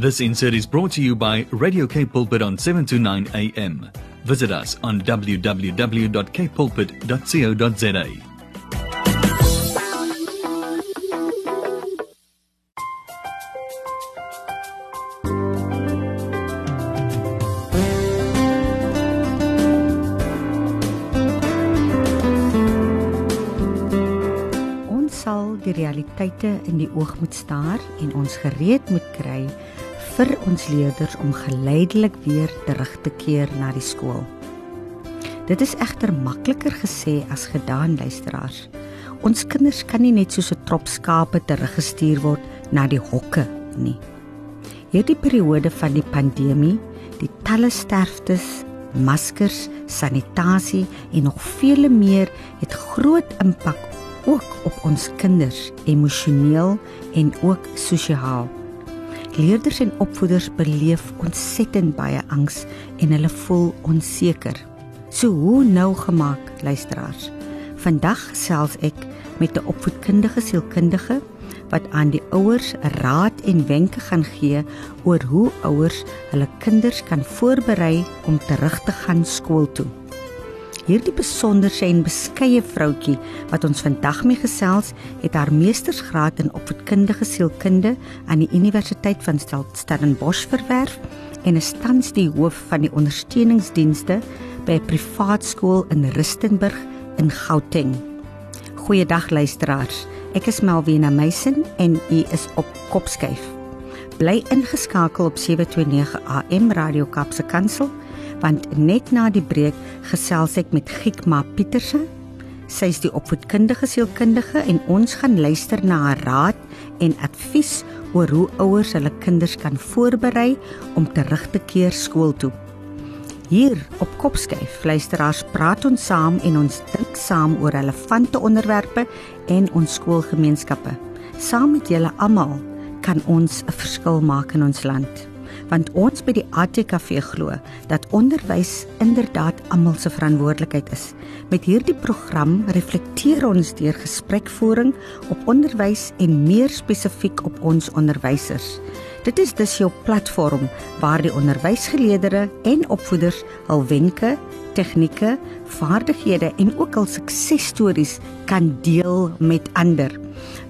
This insert is brought to you by Radio K Pulpit on 7 to 9 a.m. Visit us on www.kpulpit.co.za. Ons sal die realiteite in die oog moet staar en ons gereed moet kry vir ons leerders om geleidelik weer terug te keer na die skool. Dit is egter makliker gesê as gedaan, luisteraars. Ons kinders kan nie net soos 'n trop skape teruggestuur word na die hokke nie. Hierdie periode van die pandemie, die talle sterftes, maskers, sanitasie en nog vele meer het groot impak ook op ons kinders emosioneel en ook sosiaal. Leerders en opvoeders beleef ontsettend baie angs en hulle voel onseker. So hoe nou gemaak, luisteraars? Vandag selfs ek met 'n opvoedkundige sielkundige wat aan die ouers raad en wenke gaan gee oor hoe ouers hulle kinders kan voorberei om terug te gaan skool toe. Hierdie besonderse en beskeie vroutjie wat ons vandag mee gesels, het haar meestersgraad in opvoedkundige sielkunde aan die Universiteit van Stel- Stellenbosch verwerf en is tans die hoof van die ondersteuningsdienste by 'n privaat skool in Rustenburg in Gauteng. Goeiedag luisteraars. Ek is Melvina Meisen en u is op Kopskyf. Bly ingeskakel op 729 AM Radio Kapse Kansel want net na die breek gesels ek met Giekma Pieterse. Sy is die opvoedkundige sielkundige en ons gaan luister na haar raad en advies oor hoe ouers hulle kinders kan voorberei om terug te keer skool toe. Hier op Kopskyf luisteraars praat ons saam en ons dink saam oor relevante onderwerpe en ons skoolgemeenskappe. Saam met julle almal kan ons 'n verskil maak in ons land want ons by die ATKV glo dat onderwys inderdaad almal se verantwoordelikheid is. Met hierdie program reflekteer ons deur gesprekvoering op onderwys en meer spesifiek op ons onderwysers. Dit is dus jou platform waar die onderwysgeleerders en opvoeders hul wenke, tegnieke, vaardighede en ook al suksesstories kan deel met ander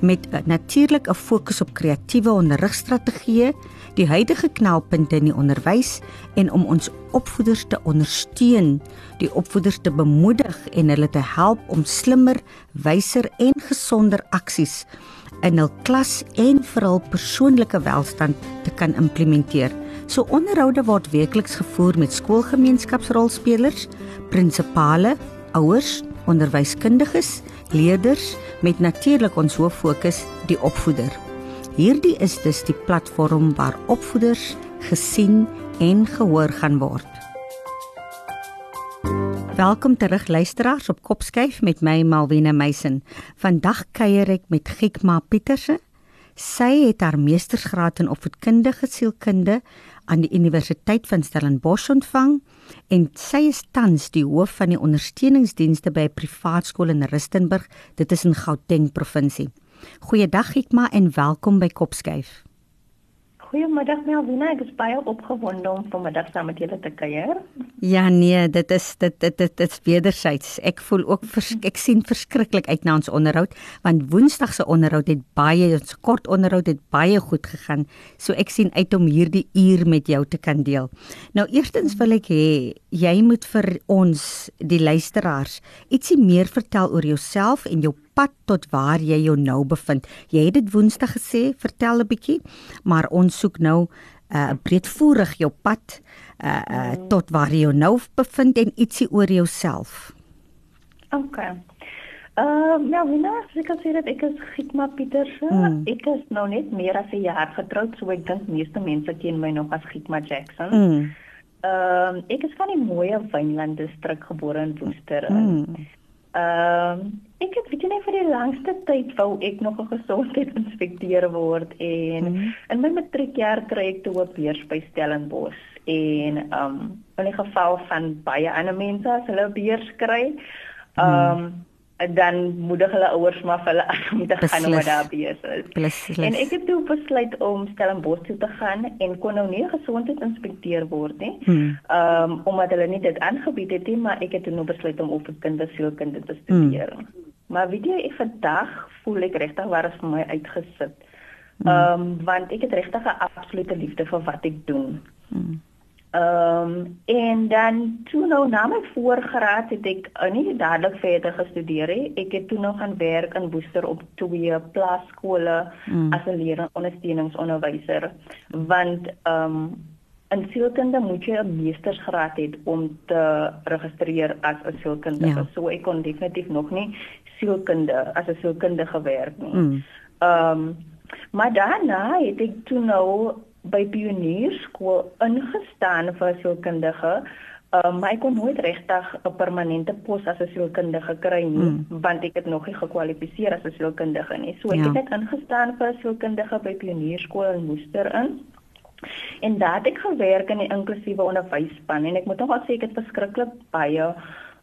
met natuurlik 'n fokus op kreatiewe onderrigstrategieë die huidige knelpunte in die onderwys en om ons opvoeders te ondersteun, die opvoeders te bemoedig en hulle te help om slimmer, wyser en gesonder aksies in hul klas en vir hul persoonlike welstand te kan implementeer. So onderhoude word weekliks gevoer met skoolgemeenskapsrolspelers, prinsipale, ouers, onderwyskundiges, leerders met natuurlik ons hoof fokus die opvoeder. Hierdie is dus die platform waar opvoeders gesien en gehoor gaan word. Welkom terug luisteraars op Kopskyf met my Malwena Meisen. Vandag kuier ek met Giekma Pieterse. Sy het haar meestersgraad in opvoedkundige sielkunde aan die Universiteit van Stellenbosch ontvang en sy is tans die hoof van die ondersteuningsdienste by 'n privaat skool in Rustenburg, dit is in Gauteng provinsie. Goeiedag Giekma en welkom by Kopskyf. Goeiemiddag Melvina, ek is baie opgewonde om vanmiddag saam met julle te kuier. Ja nee, dit is dit dit dit is wederzijds. Ek voel ook vers, ek sien verskriklik uit na ons onderhoud want Woensdag se onderhoud het baie ons kort onderhoud het baie goed gegaan. So ek sien uit om hierdie uur met jou te kan deel. Nou eerstens wil ek hê jy moet vir ons die luisteraars ietsie meer vertel oor jouself en jou pad tot waar jy jou nou bevind. Jy het dit Woensdag gesê, vertel 'n bietjie, maar ons soek nou 'n uh, breedvoerig jou pad uh, uh tot waar jy jou nou bevind en ietsie oor jouself. OK. Ehm uh, ja, Wina, ek kan sê dat ek is Giekma Pieterse. Mm. Ek is nou net meer as 'n jaar getroud, so ek dink meeste mense ken my nog as Giekma Jackson. Mm. Ehm um, ek is van die mooi Wynland distrik gebore in Woester. Mm. Ehm um, ek het weet net vir die langste tyd wou ek nog 'n gesondheidsinspekteur word en mm -hmm. in my matriekjaar kry ek toe 'n beurs by Stellenbosch en ehm um, in die geval van baie ander mense as hulle 'n beurs kry ehm um, dan moedig hulle ouers maar vir hulle aan om te gaan om daar besig is. En ek het toe besluit om Stellenbosch toe te gaan en kon nou nie gesondheidsinspekteur word nie. Hmm. Ehm um, omdat hulle nie dit aangebied het nie, maar ek het toe nou besluit om op kindersielkunde te studeer. Hmm. Maar weet jy, ek vandag voel ek regtig waar is vir my uitgesit. Hmm. Ehm um, want ek het regtig 'n absolute liefde vir wat ek doen. Hmm. Ehm um, en dan toe nou na my voorgraad het ek uh, nie dadelik verder gestudeer nie. Ek het toe nog gaan werk in Woester op twee plaaskole mm. as 'n leerlingondersteuningsonderwyser want ehm um, in sielkunde moet jy 'n meestersgraad hê om te registreer as 'n sielkundige. Ja. So ek kon definitief nog nie sielkunde as 'n sielkundige werk nie. Mm. Ehm mm. um, maar daarna het ek toe nou by pionierskool ingestaan vir sielkundige. Um, maar ek kon nooit regtig 'n permanente pos as 'n sielkundige kry nie, mm. want ek het nog nie gekwalifiseer as 'n sielkundige nie. So ek ja. het net ingestaan vir sielkundige by pionierskool in Woester in. En daar het ek gewerk in die inklusiewe onderwysspan en ek moet nog al sê ek het verskriklik baie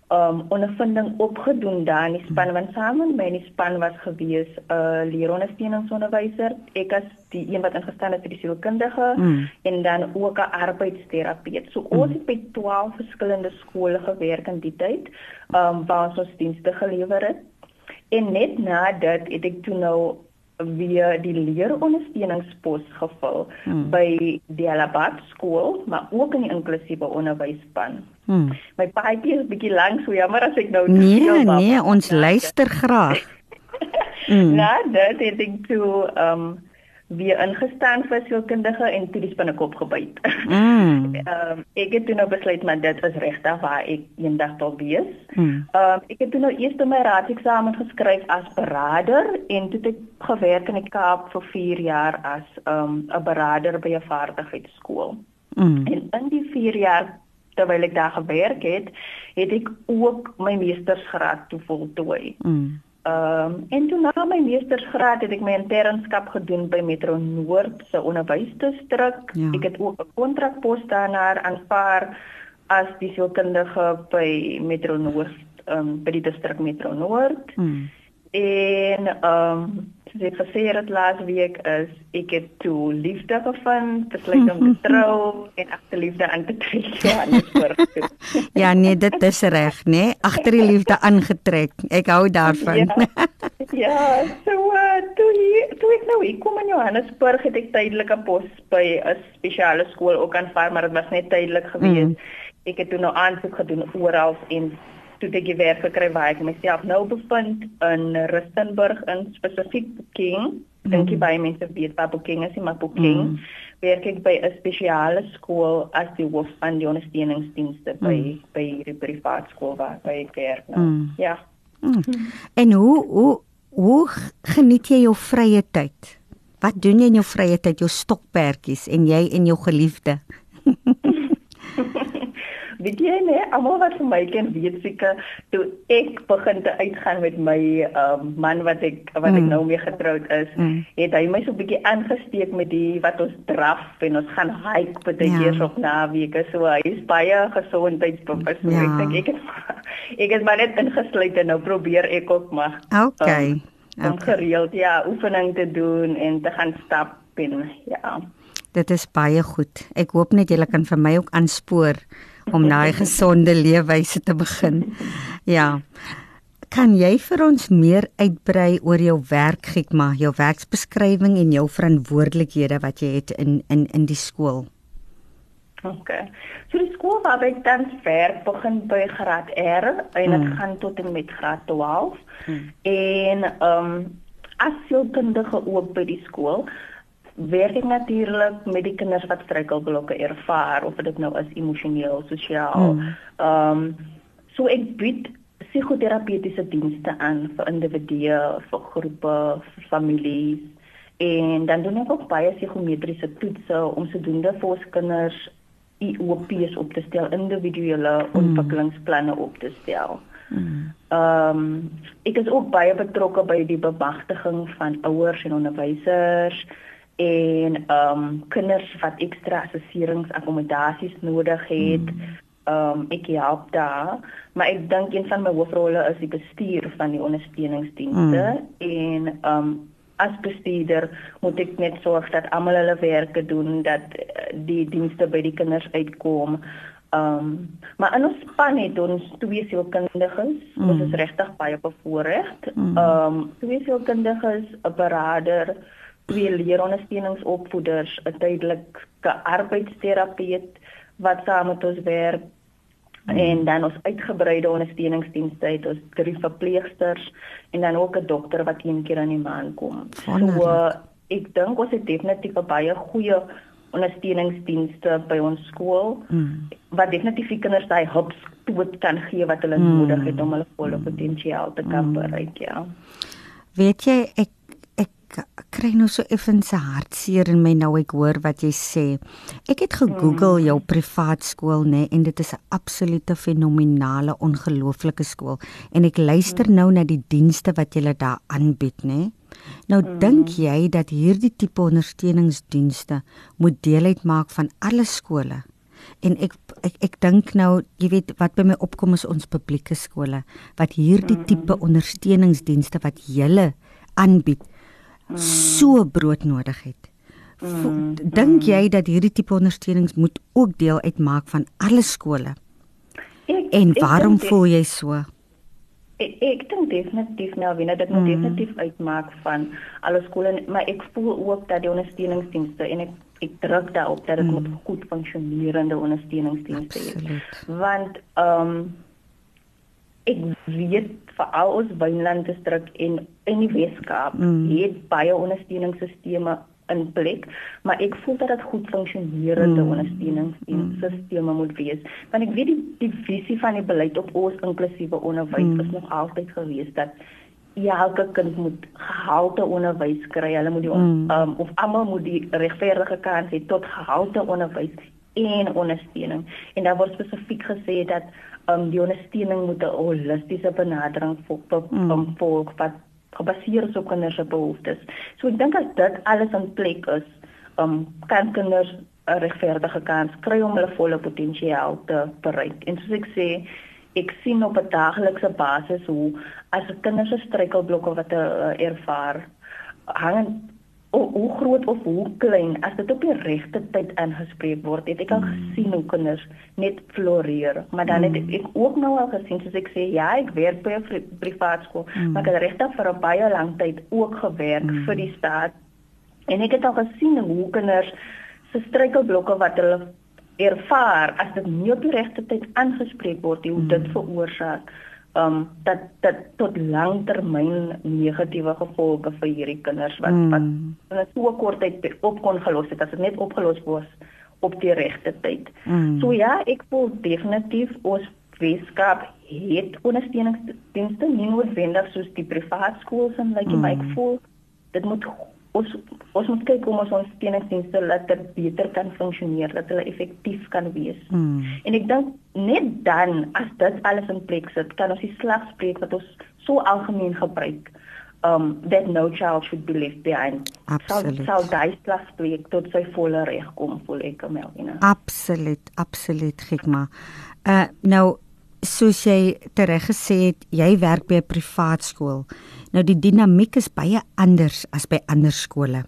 um ondervinding opgedoen daar in die span want saam met my in die span was gewees 'n uh, leerondersteuningsonderwyser ek as die een wat ingestel het vir die sielkundige mm. en dan ook 'n arbeidsterapeut so mm. ons het by 12 verskillende skole gewerk in die tyd um waar ons ons dienste gelewer het en net na dit het ek toe nou via die leerondersteuningspos gevul hmm. by die Alabat skool, maar ook in die inklusiewe onderwysspan. Hmm. My paadjie is bietjie lank, so jammer as ek nou Nee, nee, ons luister graag. hmm. Nou, dit het ek toe um weer ingestaan vir sielkundige en toe die spinnekop gebyt. Mm. um, ek het toe nou besluit maar dit is regtig waar ek eendag wil wees. Mm. Um, ek het toe nou eers my raadseksamen geskryf as beraader en toe het ek gewerk in die Kaap vir 4 jaar as ehm, 'n um, beraader by 'n vaardigheidsskool. Mm. En in die 4 jaar terwyl ek daar gewerk het, het ek ook my meestersgraad toe voltooi. Mm. Ehm um, en toe na my meestersgraad het ek my internskap gedoen by Metro Noord se onderwysdistrik. Ja. Ek het ook 'n kontrakpos daarna aanvaar as die sielkundige by Metro Noord, ehm um, by die distrik Metro Noord. Hmm. En ehm um, soos ek gesê het laas week is ek het toe liefde gevind, besluit om te trou en agter liefde aan te trek. Ja, ja nee, dit is reg, nê? Nee? Agter die liefde aangetrek. Ek hou daarvan. Ja, ja so uh, toe hier, toe ek nou ek kom in Johannesburg het ek tydelike pos by 'n spesiale skool ook aanvaar, maar dit was net tydelik geweest. Mm. Ek het toe nou aansoek gedoen oral en toe ek weer gekry waar ek myself nou bevind in Rustenburg in spesifiek King. Mm. Dink jy baie mense weet wat King is, maar King mm. werk ek by 'n spesiale skool as die hoof van die ondersteuningsdienste by mm. by die private skool waar by ek werk nou. Mm. Ja. Mm. En hoe hoe hoe geniet jy jou vrye tyd? Wat doen jy in jou vrye tyd, jou stokperdjies en jy en jou geliefde? weet jy nee, almal wat vir my ken weet seker toe ek begin te uitgaan met my um, man wat ek wat ek mm. nou mee getroud is, mm. het hy my so 'n bietjie aangesteek met die wat ons draf en ons gaan hike by die ja. op naweke so hy is baie gesondheidsbewus. Ja. Ek dink ek het, ek het maar net ingesluit en nou probeer ek ook maar. Okay. Um, om okay. gereeld ja, oefening te doen en te gaan stap en ja. Dit is baie goed. Ek hoop net julle kan vir my ook aanspoor om daai gesonde leefwyse te begin. Ja. Kan jy vir ons meer uitbrei oor jou werk, Gikma, jou werksbeskrywing en jou verantwoordelikhede wat jy het in in in die skool? OK. So die skool waar ek dan werk begin by graad R en dit hmm. gaan tot en met graad 12. Hmm. En ehm um, as jy kundige ook by die skool werk ek natuurlik met die kinders wat struikelblokke ervaar of dit nou is emosioneel, sosiaal. Hmm. Ehm um, so ek bied psigoterapeutiese dienste aan vir individue, vir groepe, vir families en dan doen ek ook baie psigometriese toetse om sodoende vir ons kinders IOP's op te stel, individuele hmm. ontwikkelingsplanne op te stel. Hmm. Ehm um, ek is ook baie betrokke by die bemagtiging van ouers en onderwysers en ehm um, kinders wat ekstra assesserings akkommodasies nodig het. Mm. ehm um, ek help daar, maar ek dink een van my hoofrolle is die bestuur van die ondersteuningsdienste mm. en ehm um, as bestuurder moet ek net sorg dat almal hulle werke doen dat eh, die dienste by die kinders uitkom. Ehm um, maar in ons span het ons twee sielkundiges, mm. ons is regtig baie bevoorreg. Mm. Ehm um, twee sielkundiges, 'n beraader, twee leerondersteuningsopvoeders, 'n tydelike arbeidsterapeut wat saam met ons werk mm. en dan ons uitgebreide ondersteuningsdienste het ons drie verpleegsters en dan ook 'n dokter wat een keer aan die maand kom. Wonderlijk. So ek dink ons het definitief baie goeie ondersteuningsdienste by ons skool mm. wat definitief vir kinders daai hulp tot kan gee wat hulle mm. nodig het om hulle volle potensiaal te kan mm. bereik, ja. Weet jy ek kry nou so effens se hartseer in my nou ek hoor wat jy sê. Ek het gegoogel mm. jou privaat skool nê en dit is 'n absolute fenominale ongelooflike skool en ek luister nou na die dienste wat jy daar aanbied nê. Nou mm. dink jy dat hierdie tipe ondersteuningsdienste moet deel uitmaak van alle skole? En ek ek ek dink nou, jy weet wat by my opkom is ons publieke skole wat hierdie tipe ondersteuningsdienste wat jy aanbied so broodnodig het. Mm, dink mm. jy dat hierdie tipe ondersteunings moet ook deel uitmaak van alle skole? Ek, en waarom ek voel jy so? Ek, ek dink definitief nou wie dit moet mm. definitief uitmaak van alle skole, maar ek voel ook dat die ondersteuningsdienste en ek ek druk daarop dat dit mm. moet goed funksionerende ondersteuningsdienste wees. Want ehm um, ek weet veral ons Wynland distrik en in die Weskaap mm. het baie ondersteuningsstelsels in plek, maar ek voel dat dit goed funksionerende mm. ondersteuningsstelsels mm. moet wees. Want ek weet die, die visie van die beleid op ons inklusiewe onderwys mm. is nog altyd gewees dat elke kind moet gehalte onderwys kry. Hulle moet die mm. um, of almal moet die regverdige kans hê tot gehalte onderwys en ondersteuning. En daar word spesifiek gesê dat um, die ondersteuning moet 'n holistiese benadering volg mm. volg wat gebaseer is op kinders se behoeftes. So ek dink as dit alles in plek is, um, kan kinders 'n regverdige kans kry om hulle volle potensiaal te bereik. En soos ek sê, ek sien op 'n daaglikse basis hoe as kinders se struikelblokke wat hulle uh, ervaar hang hoe, hoe groot of hoe klein as dit op die regte tyd ingespreek word het ek al mm. gesien hoe kinders net floreer maar dan het mm. ek ook nou al gesien soos ek sê ja ek werk by 'n privaat skool mm. maar ek het regtig vir 'n baie lang tyd ook gewerk mm. vir die staat en ek het al gesien hoe kinders se struikelblokke wat hulle ervaar as dit nie op die regte tyd aangespreek word hoe mm. dit veroorsaak um dat dat tot langtermyn negatiewe gevolge vir hierdie kinders wat mm. wat in 'n so kort tyd op kon gelos het as dit net opgelos was op die regte tyd. Mm. So ja, ek voel definitief ons Weskaap het ondersteuningsdienste nie noodwendig soos die privaat skole en like mm. my ek voel dit moet ons ons moet kyk hoe ons ons steuningsdienste laat beter kan funksioneer, dat hulle effektief kan wees. Mm. En ek dink net dan as dit alles in plek sit, kan ons die slag spreek wat ons so algemeen gebruik um that no child should be left behind. Absoluut. Sal daai slag spreek tot sy volle reg kom, voel ek Melvina. Absoluut, absoluut, Gikma. Uh nou soos jy tereg gesê het, jy werk by 'n privaat skool. Nou die dinamiek is baie anders as by ander skole.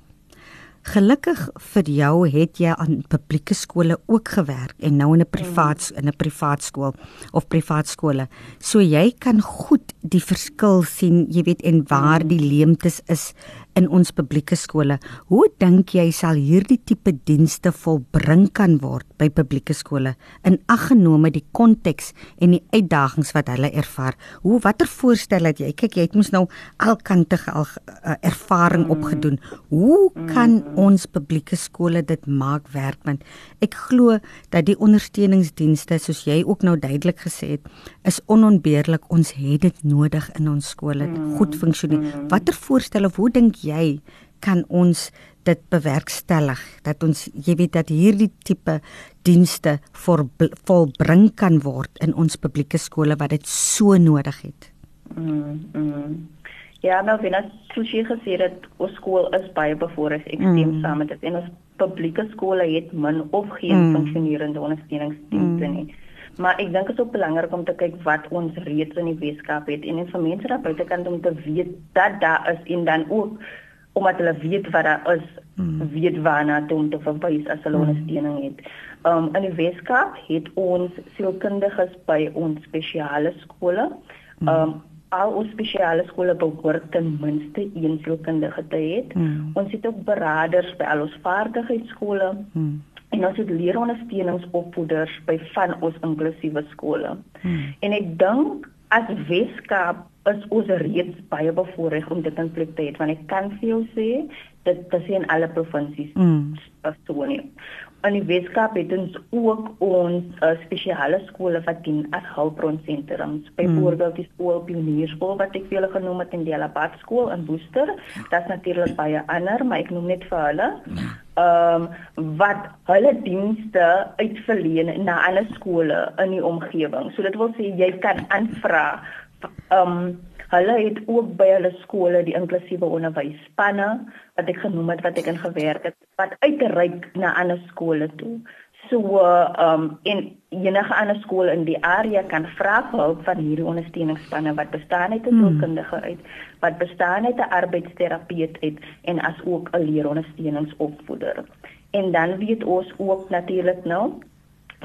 Gelukkig vir jou het jy aan publieke skole ook gewerk en nou in 'n privaat in 'n privaat skool of privaat skole. So jy kan goed die verskil sien, jy weet en waar die leemtes is in ons publieke skole. Hoe dink jy sal hierdie tipe dienste volbring kan word by publieke skole in aggenome die konteks en die uitdagings wat hulle ervaar? Hoe watter voorstel het jy? Kyk, jy het mos nou alkante al uh, ervaring mm. opgedoen. Hoe kan mm. ons publieke skole dit maak werk want ek glo dat die ondersteuningsdienste soos jy ook nou duidelik gesê het, is onontbeerlik. Ons het dit nodig in ons skole mm. goed funksioneer. Watter voorstelle of hoe dink jy jy kan ons dit bewerkstellig dat ons jy weet dat hierdie tipe dienste vir volbring kan word in ons publieke skole wat dit so nodig het. Mm. mm. Ja, nou binne sushi gesê dat ons skool is baie bevoorreg ek stem mm. saam met dit en ons publieke skole het min of geen mm. funksionerende ondersteuningsdienste mm. nie. Maar ek dink dit is ook belangrik om te kyk wat ons reeds in die Weskaap het en vir mense daar buitekant om te weet dat daar is en dan ook omdat hulle weet wat daar is, hmm. weet waarna om te verwys as hulle hmm. ondersteuning het. Um in die Weskaap het ons sielkundiges by ons spesiale skole. Hmm. Um al ons spesiale skole behoort ten minste een sielkundige te hê. Mm. Ons het ook beraders by al ons vaardigheidskole. Mm. En ons het leerondersteuningsopvoeders by van ons inklusiewe skole. Mm. En ek dink as Weskaap is ons reeds baie bevoorreg om dit in plek te hê want ek kan vir jou sê dit is in alle provinsies mm. so nie in die Weskaap het ons ook ons uh, spesiale skole wat dien as hulpbronsentrums. Mm. Byvoorbeeld die skool Pionierskool wat ek vir julle genoem het in die Alabad skool in Woester. Dit is natuurlik baie ander, maar ek noem net vir hulle. Ehm um, wat hulle dienste uitverleen na ander skole in die omgewing. So dit wil sê jy kan aanvra ehm um, Hulle het ook by hulle skole die inklusiewe onderwysspanne wat ek genoem het wat ek in gewerk het wat uitreik na ander skole toe. So ehm um, en enige ander skool in die area kan vra vir hulp van hierdie ondersteuningsspanne wat bestaan uit 'n hmm. sielkundige uit, wat bestaan uit 'n arbeidsterapeut uit en as ook 'n leerondersteuningsopvoeder. En dan weet ons ook natuurlik nou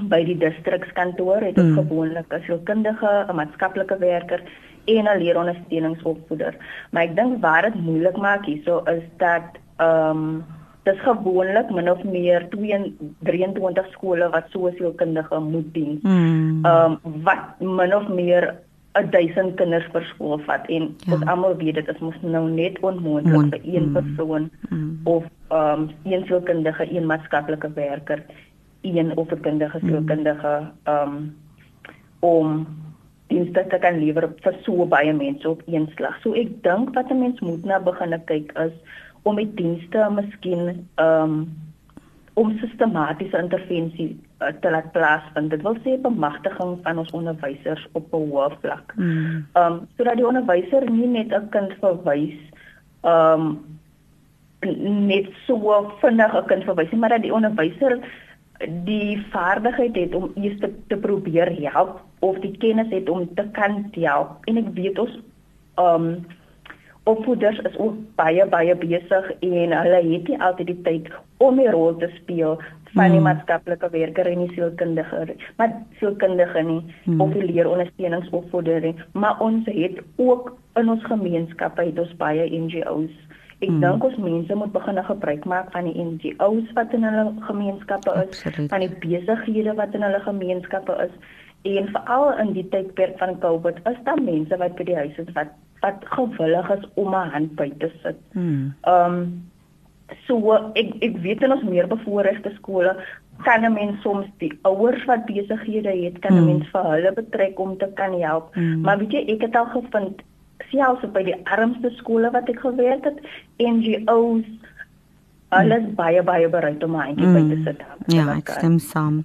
by die distrikskantoor het ons hmm. gewoonlik 'n sielkundige, 'n maatskaplike werker en 'n leerondersteuningsopvoeder. Maar ek dink waar dit moeilik maak hierso is dat ehm um, dis gewoonlik min of meer 23 skole wat sosiaalkundige moet dien. Hmm. Ehm um, wat min of meer 1000 kinders per skool vat en ja. ons almal weet dit is mos nou net onmoontlik vir een mm. persoon mm. of ehm um, een sielkundige, een maatskaplike werker, een of 'n kundige sielkundige ehm um, om dienste te kan lewer vir so baie mense op een slag. So ek dink wat 'n mens moet nou begin kyk is om die dienste miskien ehm um, om sistematiese intervensie uh, te laat plaasvind. Dit wil sê bemagtiging van ons onderwysers op 'n hoë vlak. Hmm. Ehm um, sodat die onderwyser nie net 'n kind verwys ehm um, net so vinnig 'n kind verwys nie, maar dat die onderwyser die vaardigheid het om eers te, te probeer help of die kennis het om te kan help en ek weet ons um opvoeders is ook baie baie besig en hulle het nie altyd die tyd om 'n rol te speel van die hmm. maatskaplike werker en die sielkundige maar sielkundige nie hmm. of die leerondersteuningsopvoedering maar ons het ook in ons gemeenskappe het ons baie NGO's Ek hmm. dink ons mense moet begin gebruik maak van die NGO's wat in hulle gemeenskappe is, Absoluut. van die besighede wat in hulle gemeenskappe is en veral in die tydperk van COVID is daar mense wat by die huis is wat wat gewillig is om 'n hand by te sit. Hmm. Ehm um, so ek ek weet in ons meer bevoorregte skole kan 'n mens soms die ouers wat besighede het, kan 'n hmm. mens vir hulle betrek om te kan help. Hmm. Maar weet jy, ek het al gevind selfs by die armste skole wat ek gewerk het, NGO's alles mm. baie baie bereid om 'n handjie mm. by te sit. Ja, ek stem saam.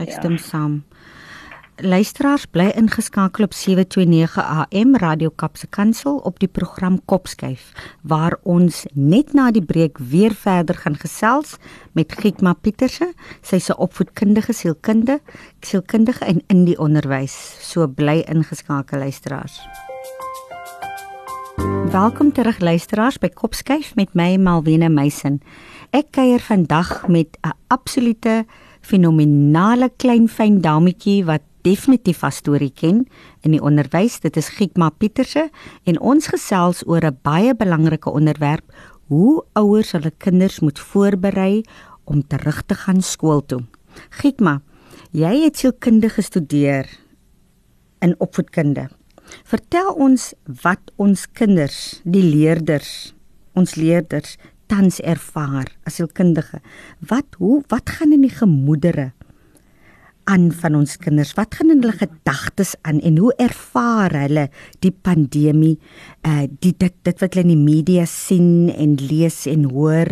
Ek ja. stem saam. Luisteraars bly ingeskakel op 729 AM Radio Kapse Kansel op die program Kopskyf waar ons net na die breek weer verder gaan gesels met Gietma Pieterse, sy's 'n opvoedkundige sielkundige, sielkundige en in die onderwys. So bly ingeskakel luisteraars. Welkom terug luisteraars by Kopskyf met my Malwena Meisen. Ek kuier vandag met 'n absolute fenominale klein fyn dametjie wat definitief 'n storie ken in die onderwys. Dit is Giekma Pieterse en ons gesels oor 'n baie belangrike onderwerp: hoe ouers hulle kinders moet voorberei om terug te gaan skool toe. Giekma, jy het sielkundige gestudeer in opvoedkunde. Vertel ons wat ons kinders, die leerders, ons leerders tans ervaar as hulkundige. Wat hoe wat gaan in die gemoedere aan van ons kinders? Wat gaan in hulle gedagtes aan en hoe ervaar hulle die pandemie? Uh die dit dit wat hulle in die media sien en lees en hoor.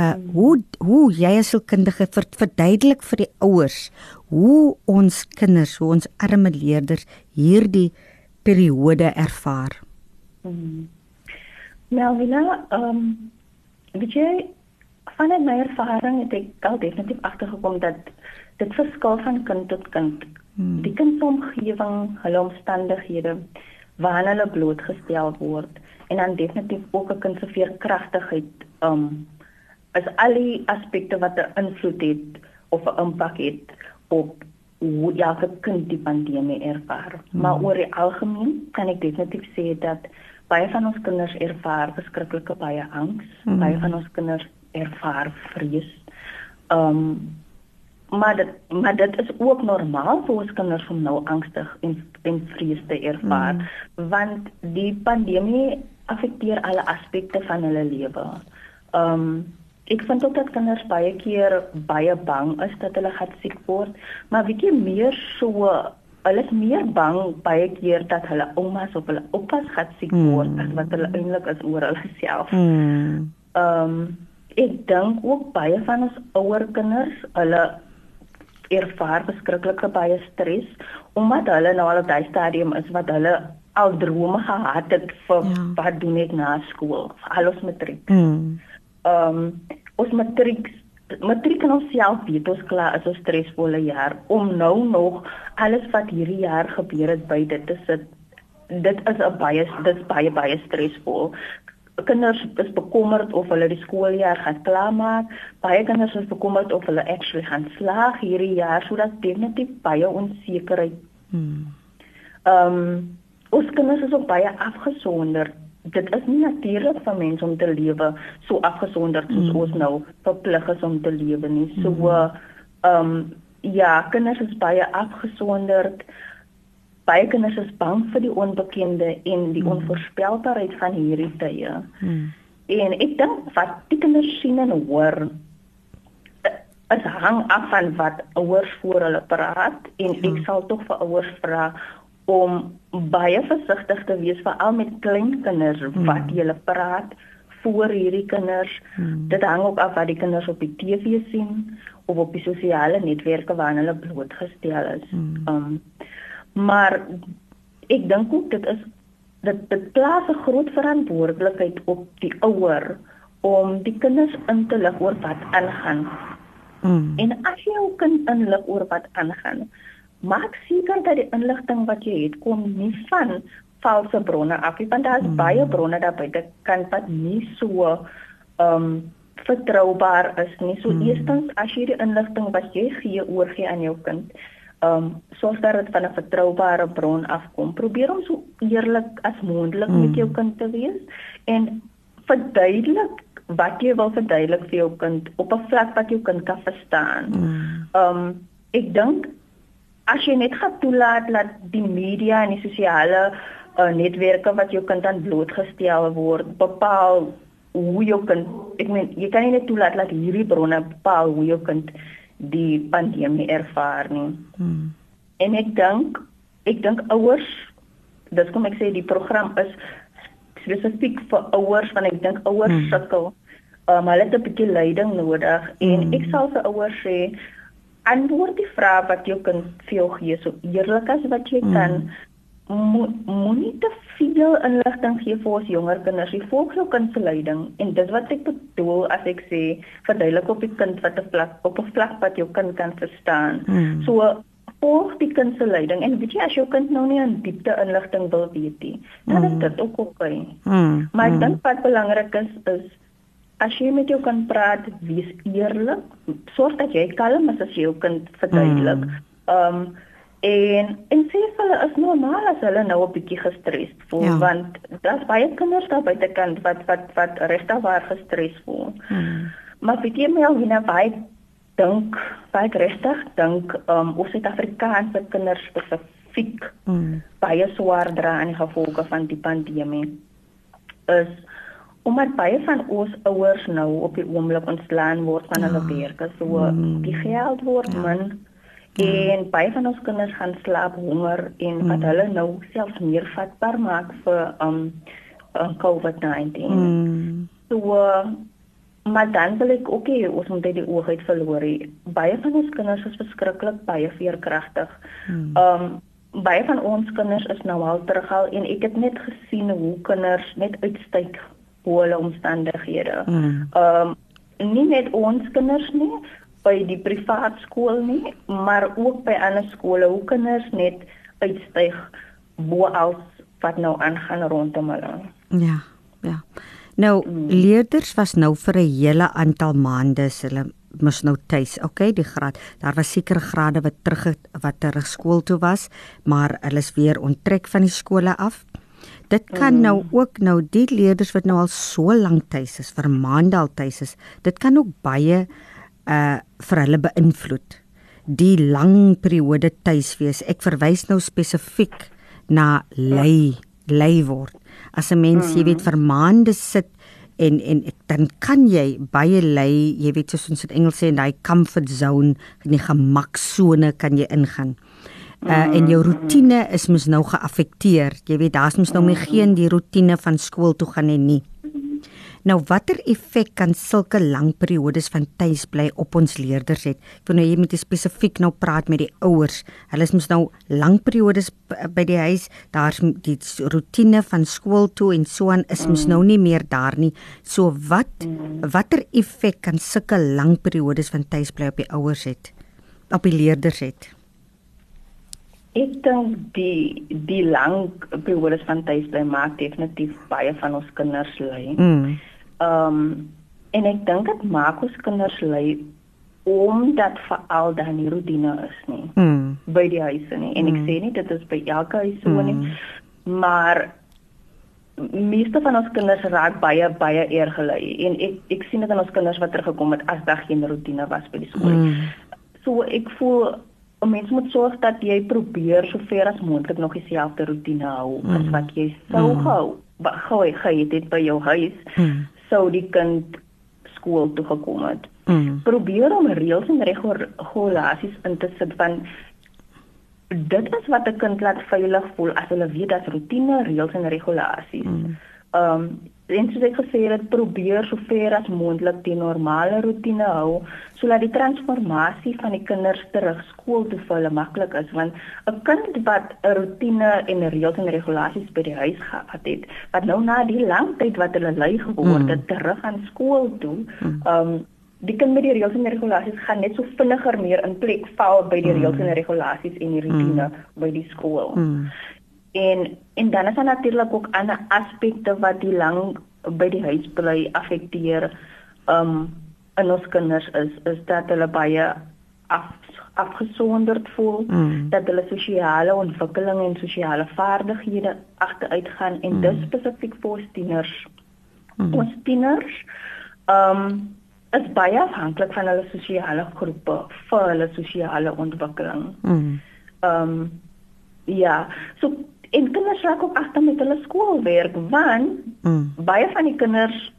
Uh hoe hoe jy as hulkundige ver, verduidelik vir die ouers hoe ons kinders, hoe ons arme leerders hierdie periode ervaar? Hmm. Melvina, ehm um, weet jy vanuit my ervaring het ek al definitief agtergekom dat dit verskil van kind tot kind. hmm. die kindsomgewing, hulle omstandighede waaraan hulle blootgestel word en dan definitief ook 'n kind se veerkragtigheid um is al die aspekte wat 'n invloed het of 'n impak het op hoe elke kind die pandemie ervaar. Hmm. Maar oor die algemeen kan ek definitief sê dat baie van ons kinders ervaar verskriklike baie angs, hmm. baie van ons kinders ervaar vrees. Um maar dit maar dit is ook normaal vir ons kinders om nou angstig en en vrees te ervaar hmm. want die pandemie affekteer alle aspekte van hulle lewe. Um ek vind ook dat kinders baie keer baie bang is dat hulle gaan siek word, maar jy meer so hulle is meer bang baie keer dat hulle oumas of hulle oupas gaan siek word mm. as wat hulle eintlik is oor hulle self. Mm. Um ek dink ook baie van ons ouer kinders, hulle ervaar beskruklike baie stres omdat hulle nou al op daai stadium is wat hulle al drome gehad het vir ja. wat doen ek na skool, alles matriek. Mm ehm um, ons matriek matriek en ons self weet ons klaar is 'n stresvolle jaar om nou nog alles wat hierdie jaar gebeur het by dit te sit dit is 'n baie dit is baie baie stresvol kinders is bekommerd of hulle die skooljaar gaan klaarmaak baie kinders is bekommerd of hulle actually gaan slaag hierdie jaar sodat definitief baie onsekerheid hmm. ehm um, ons kinders is ook baie afgesonder dit is nie natuurlik vir mense om te lewe so afgesonderd soos mm. ons nou verplig is om te lewe nie. So mm. ehm um, ja, kinders is baie afgesonderd. Baie kinders is bang vir die onbekende en die mm. onvoorspelbaarheid van hierdie tye. Mm. En ek dink wat die kinders sien en hoor is hang af van wat ouers voor hulle praat en ja. ek sal tog vir ouers vra om baie versigtig te wees veral met klein kinders hmm. wat jy hulle praat voor hierdie kinders. Hmm. Dit hang ook af wat die kinders op die TV sien of op die sosiale netwerke waarna hulle blootgestel is. Hmm. Um maar ek dink ook dit is dit dit plaas 'n groot verantwoordelikheid op die ouer om die kinders in te lig oor wat aangaan. Hmm. En as jy jou kind inlig oor wat aangaan, maak seker dat die inligting wat jy het kom nie van valse bronne af nie want daar is hmm. baie bronne daar buite kan wat nie so ehm um, vertroubaar is nie. So hmm. eerstens as jy die inligting wat jy gee oorgie aan jou kind ehm um, sorg dat dit van 'n vertroubare bron afkom. Probeer om so eerlik as moontlik hmm. met jou kind te wees en verduidelik wat jy wil verduidelik vir jou kind op 'n vlak wat jou kind kan verstaan. Hmm. Ehm um, ek dink as jy net gaan toelaat dat die media en die sosiale uh, netwerke wat jou kind aan blootgestel word bepaal hoe jou kind ek meen jy kan nie net toelaat dat hierdie bronne bepaal hoe jou kind die pandemie ervaar nie. Hmm. En ek dink ek dink ouers dis kom ek sê die program is spesifiek vir ouers want ek dink ouers hmm. sukkel um, hulle het 'n bietjie leiding nodig en hmm. ek sal vir ouers sê antwoord die vrae wat jou kind vir jou gee so eerlik as wat jy kan. Mm. Moenie te veel inligting gee vir ons jonger kinders. Jy volg jou kind se leiding en dit wat ek bedoel as ek sê verduidelik op die kind wat 'n vlak op 'n vlak wat jou kind kan verstaan. Mm. So volg die kind se leiding en weet jy as jou kind nou nie in diepte inligting wil weet nie, dan mm. is dit ook oké. Okay. Mm. Maar ek mm. dink wat belangrik is is as jy met jou kind praat, wees eerlik. Sorg dat jy kalm is as jy jou kind verduidelik. Ehm um, en en sê vir hulle is normaal as hulle nou 'n bietjie gestres voel ja. want daar's baie kinders daar buitekant wat wat wat regtig waar gestres voel. Hmm. Maar die meel wie nou baie dink, baie regtig dink um, of Suid-Afrikaanse kinders spesifiek hmm. baie swaar dra aan die gevolge van die pandemie is omdat baie van ons ouers nou op die oomblik ontslaan word van ja. hulle werk, so mm. die geld word ja. min ja. en baie van ons kinders gaan slaap honger en mm. wat hulle nou selfs meer vatbaar maak vir um, um COVID-19. Mm. So uh, maar dan wil ek ook hê ons moet die oog uit verloor. Baie van ons kinders is verskriklik baie veerkragtig. Mm. Um baie van ons kinders is nou al terughal en ek het net gesien hoe kinders net uitstyg hoe hulle omstandighede. Mm. Ehm mm. um, nie net ons kinders nie, by die privaat skool nie, maar ook by ander skole hoe kinders net uitstyg bo als wat nou aangaan rondom hulle. Ja, ja. Nou mm. leerders was nou vir 'n hele aantal maande hulle mos nou tuis. Okay, die graad. Daar was sekere grade wat terug wat terug skool toe was, maar hulle is weer onttrek van die skole af. Dit kan nou mm. ook nou die leerders wat nou al so lank tuis is, vir maande al tuis is. Dit kan ook baie uh vir hulle beïnvloed. Die lang periode tuis wees. Ek verwys nou spesifiek na lei lei word. As 'n mens, jy weet, vir maande sit en en dan kan jy baie lei, jy weet soos ons in Engels sê, in daai comfort zone, in die gemaksone kan jy ingaan. Uh, en jou rotine is mos nou geaffekteer. Jy weet daar's mos nou meer geen die rotine van skool toe gaan en nie. Nou watter effek kan sulke lang periodes van tuisbly op ons leerders het? Ek wil nou jy moet spesifiek nou praat met die ouers. Hulle is mos nou lang periodes by die huis. Daar's die rotine van skool toe en so aan is mos nou nie meer daar nie. So wat watter effek kan sulke lang periodes van tuisbly op die ouers het? Op die leerders het? Ek dink die die lang periodes van tuisbly maak definitief baie van ons kinders lui. Mm. Ehm um, en ek dink dit maak ons kinders lui omdat veral dan nie rotine is nie. Mm. By die huise nie. En ek mm. sê nie dit is by elke huis so mm. nie. Maar meeste van ons kinders raak baie baie erg gelei en ek ek sien dit aan ons kinders wat teruggekom het as daar geen rotine was by die skool. Mm. So ek voel 'n mens moet sorg dat jy probeer so ver as moontlik nog dieselfde rotine hou mm. as wat jy sou mm. hou. Wat gou jy dit by jou huis? Mm sou die kind skool toe gekom het. Mm. Probeer om reëls en regulasies in te sit van dit is wat 'n kind laat veilig voel as hulle weet dat rotine, reëls en regulasies. Mm. Ehm um, en soos ek gesê het, probeer so ver as moontlik die normale rotine hou sodat die transformasie van die kinders terug skool toe vir hulle maklik is want 'n kind wat 'n rotine en reëls en regulasies by die huis gehad het wat nou na die lang tyd wat hulle lui geword het mm. terug aan skool toe mm. ehm um, die kind met die reëls en regulasies gaan net so vinniger meer in plek val by die mm. reëls en regulasies en die rotine mm. by die skool. Mm. En en dan is daar natuurlik ook ander aspekte wat die lang by die huis bly affekteer. Um in ons kinders is is dat hulle baie af afgesonderd voel, mm. dat hulle sosiale ontwikkeling en sosiale vaardighede agteruit gaan en mm. dis spesifiek vir tieners. Mm. Ons tieners um is baie afhanklik van hulle sosiale groepe vir hulle sosiale ontwikkeling. Mm. Um ja, so en kinders raak ook agter met hulle skoolwerk want mm. baie van die kinders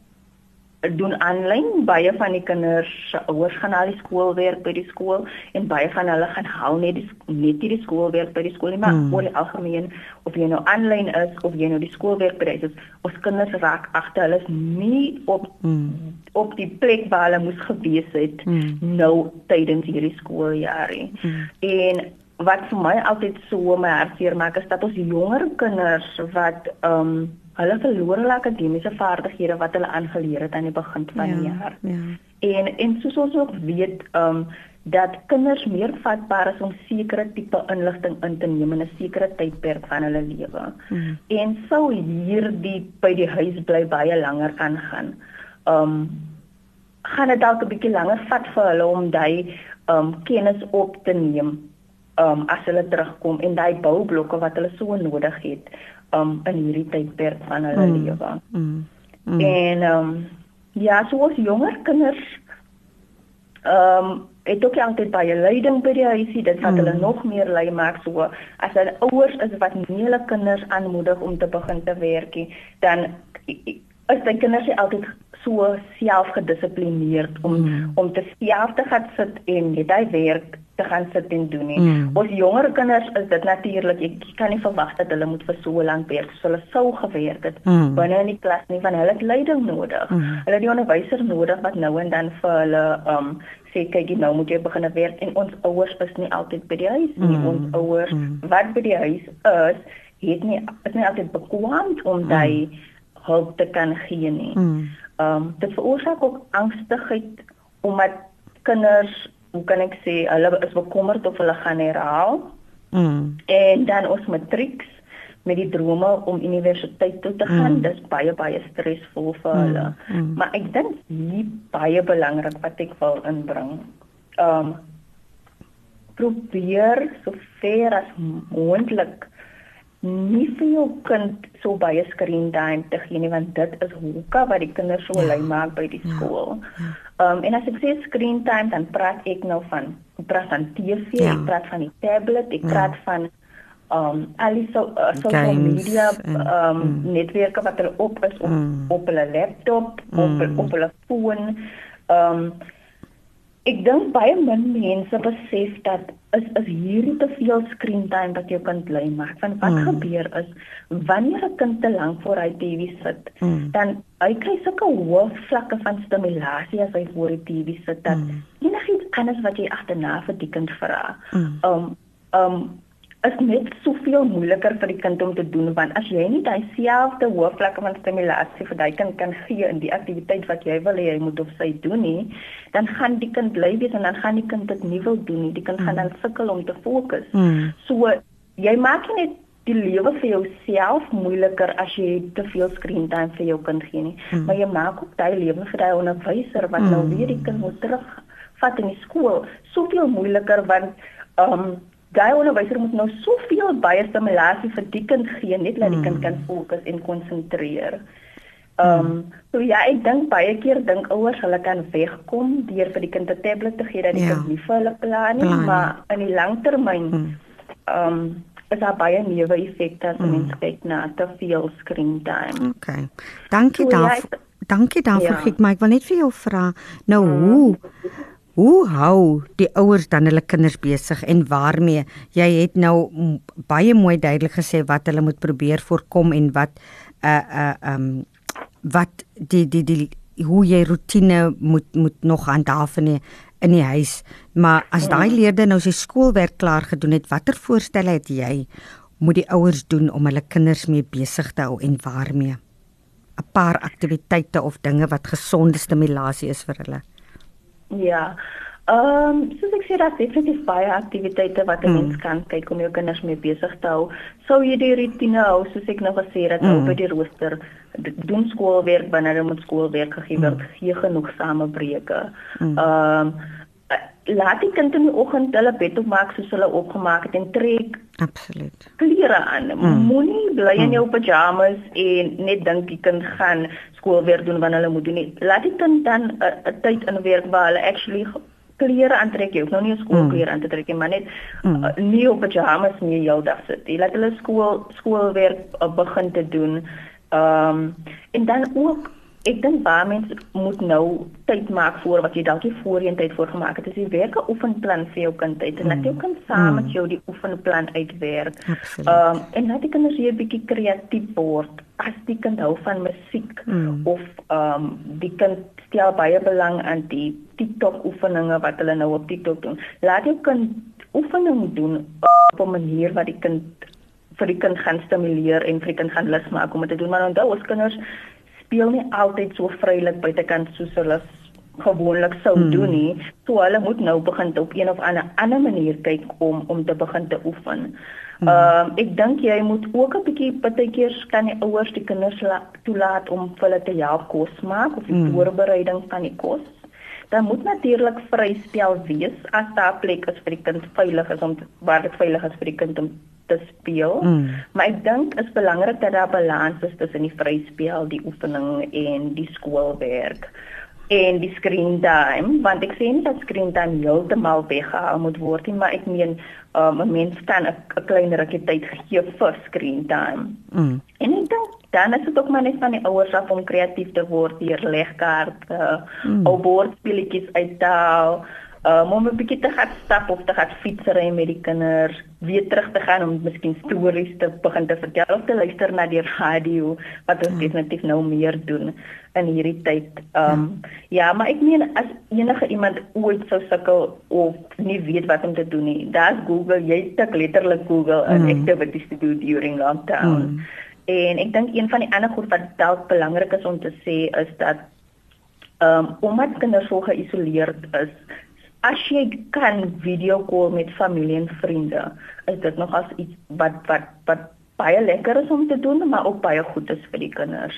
doen aanlyn baie van die kinders ouers gaan al die skoolwerk by die skool en baie van hulle gaan hou net die net die skoolwerk by die skool nie maar mm. oor die algemeen of jy nou aanlyn is of jy nou die skoolwerk by is ons kinders raak agter hulle is nie op mm. op die plek waar hulle moes gewees het mm. nou tydens hierdie skooljaar nie mm. en wat vir my altyd so my hartseer maak is dat ons jonger kinders wat ehm um, hulle verloor hulle akademiese vaardighede wat hulle aangeleer het aan die begin van die ja, jaar. Ja. En en soos ons ook weet ehm um, dat kinders meer vatbaar is om sekere tipe inligting in te neem in 'n sekere tydperk van hulle lewe. Mm. En sou hierdie by die huis bly baie langer kan gaan. Ehm um, gaan dit dalk 'n bietjie langer vat vir hulle om daai ehm um, kennis op te neem um as hulle terugkom en daai boublokke wat hulle so nodig het um in hierdie tydperk van hulle mm. lewe. Mm. Mm. En um ja, so ons jonger kinders um het ook altyd baie leiding by die huisie, dit wat mm. hulle nog meer lei maak so as hulle ouers is wat nie hulle kinders aanmoedig om te begin te werk nie, dan is die kinders altyd so selfgedissiplineerd om mm. om te self te gaan sit en net hy werk te gaan sit en doen nie. Mm. Ons jonger kinders is dit natuurlik ek kan nie verwag dat hulle moet vir so lank werk soos hulle sou gewerk het mm. binne in die klas nie van hulle het leiding nodig. Mm. Hulle het die onderwyser nodig wat nou en dan vir hulle um sê kyk jy nou moet jy begin werk en ons ouers is nie altyd by die huis nie. Mm. Ons ouers mm. wat by die huis is, het nie is nie altyd bekwam om mm. Hulp te kan gee nie. Mm. Um dit veroorsaak ook angstigheid omdat kinders hoe kan ek sê hulle is bekommerd of hulle gaan herhaal. Mm. En dan ons matrieks met die drome om universiteit toe te gaan, mm. dis baie baie stresvol vir mm. hulle. Mm. Maar ek dink hier baie belangrik wat ek wil inbring. Um probeer so ver as moontlik nie vir jou kind so baie screen time te gee nie want dit is hoeka wat die kinders so ja. lui maak by die ja. skool. Ja. Um en as ek sê screen time dan praat ek nou van ek praat van TV, ja. ek praat van die tablet, ek ja. praat van um al die so, uh, social Games media um mm. netwerke wat hulle op is op mm. op hulle laptop, mm. op op hulle foon. Um ek dink baie min mense besef dat is is hierdie te veel screen time wat jou kind bly maak. Want wat mm. gebeur is wanneer 'n kind te lank voor hy TV sit, mm. dan hy kry sulke hoë vlakke van stimulasie as hy voor die TV sit dat mm. enigiets anders wat jy agterna vir die kind vra. Mm. Um um is net soveel moeiliker vir die kind om te doen want as jy nie daai selfde hoofvlakke van stimulasie vir daai kind kan gee in die aktiwiteit wat jy wil hê hy moet of sy doen nie, dan gaan die kind bly wees en dan gaan die kind dit nie wil doen nie. Die kind mm. gaan dan sukkel om te fokus. Mm. So jy maak net die lewe vir jouself moeiliker as jy te veel screen time vir jou kind gee nie. Mm. Maar jy maak ook daai lewe vir daai onderwyser wat mm. nou weer die kind moet terug vat in die skool soveel moeiliker want ehm um, daai onderwyser moet nou soveel baie stimulasie vir die kind gee net dat die kind kan hmm. fokus en konsentreer. Ehm um, so ja, ek dink baie keer dink ouers hulle kan wegkom deur vir die kind 'n tablet te gee dat die ja. kind nie vir hulle plan nie, plan. maar in die langtermyn hmm. ehm um, is daar baie neuwe effekte as mm. mens kyk na te veel screen time. Okay. Dankie so, daarvoor. Ja, dankie daarvoor. Ja. Ek maar ek wil net vir jou vra nou mm. hoe Hoe hou die ouers dan hulle kinders besig en waarmee? Jy het nou baie mooi duidelik gesê wat hulle moet probeer voorkom en wat uh uh um wat die die die hoe jy rotine moet moet nog handhaaf in die, in die huis. Maar as daai leerders nou sy skoolwerk klaar gedoen het, watter voorstelle het jy moet die ouers doen om hulle kinders mee besig te hou en waarmee? 'n Paar aktiwiteite of dinge wat gesonde stimulasie is vir hulle. Ja. Ehm, um, soos ek sê, daar is definitief baie aktiwiteite wat 'n mm. mens kan kyk om jou kinders mee besig te hou. Sou jy die rutine hou, soos ek nou gesê het, mm. op die rooster doen skoolwerk wanneer hulle moet skoolwerk gegee word, mm. gee genoeg samebreuke. Mm. Ehm, mm. um, laat die kind in die oggend hulle bed opmaak soos hulle opgemaak het en trek absoluut klere aan. Mm. Moenie bly in mm. jou pyjamas en net dink die kind gaan skoolwerk doen wanneer hulle moet doen nie. Laat die kind dan 'n uh, tyd in werk waar hulle actually klere aantrek. Jy hoef nou nie skoolklere mm. aan te trek nie, maar net mm. uh, nie op pyjamas nie jou dag sit. Jy laat hulle skool skoolwerk uh, begin te doen. Ehm um, en dan ook ek dink baie mense moet nou tyd maak vir wat jy dalk nie voorheen tyd voor gemaak het. Dis die werke oefenplan vir jou kind uit en dat jy mm. kan saam met mm. jou die oefenplan uitwerk. Ehm um, en laat die kinders hier 'n bietjie kreatief word. As die kind hou van musiek mm. of ehm um, die kind stel baie belang aan die TikTok oefeninge wat hulle nou op TikTok doen. Laat jou kind oefening doen op 'n manier wat die kind vir die kind gaan stimuleer en vir die kind gaan lus maak om dit te doen. Maar onthou, ons kinders speel nie altyd so vrylik buitekant soos hulle gewoonlik sou hmm. doen nie. So hulle moet nou begin op een of ander ander manier kyk om om te begin te oefen. Hmm. Ehm uh, ek dink jy moet ook 'n bietjie partykeer kan die ouers die kinders toelaat om vir hulle te help kos maak of die hmm. voorbereiding van die kos. Dan moet natuurlik vryspel wees as daar plek is vir die kind veilig is om waar dit veilig is vir die kind om te speel. Mm. Maar ek dink is belangrik dat daar balans is tussen die vryspel, die oefening en die skoolwerk en die screen time want ek sien dat screen time heeltemal weggehaal moet word nie maar ek meen um, 'n mens kan 'n klein rukkie tyd gee vir screen time. Mm. En ek dink dan is dit ook maar net van die ouers af om kreatief te word deur legkaarte, mm. ou bordspelletjies uit te haal um, om 'n bietjie te gaan stap of te gaan fietsry met die kinders, weer terug te gaan om miskien stories te begin te vertel of te luister na die radio wat ons ja. definitief nou meer doen in hierdie tyd. Ehm um, ja. maar ek meen as enige iemand ooit sou sukkel of nie weet wat om te doen nie, daar's Google, jy tik letterlik Google mm. en activities to do during lockdown. Mm. En ek dink een van die ander goed wat dalk belangrik is om te sê is dat ehm um, omdat kinders so geïsoleerd is, as jy kan video call met familie en vriende, is dit nog as iets wat wat wat baie lekker is om te doen, maar ook baie goed is vir die kinders.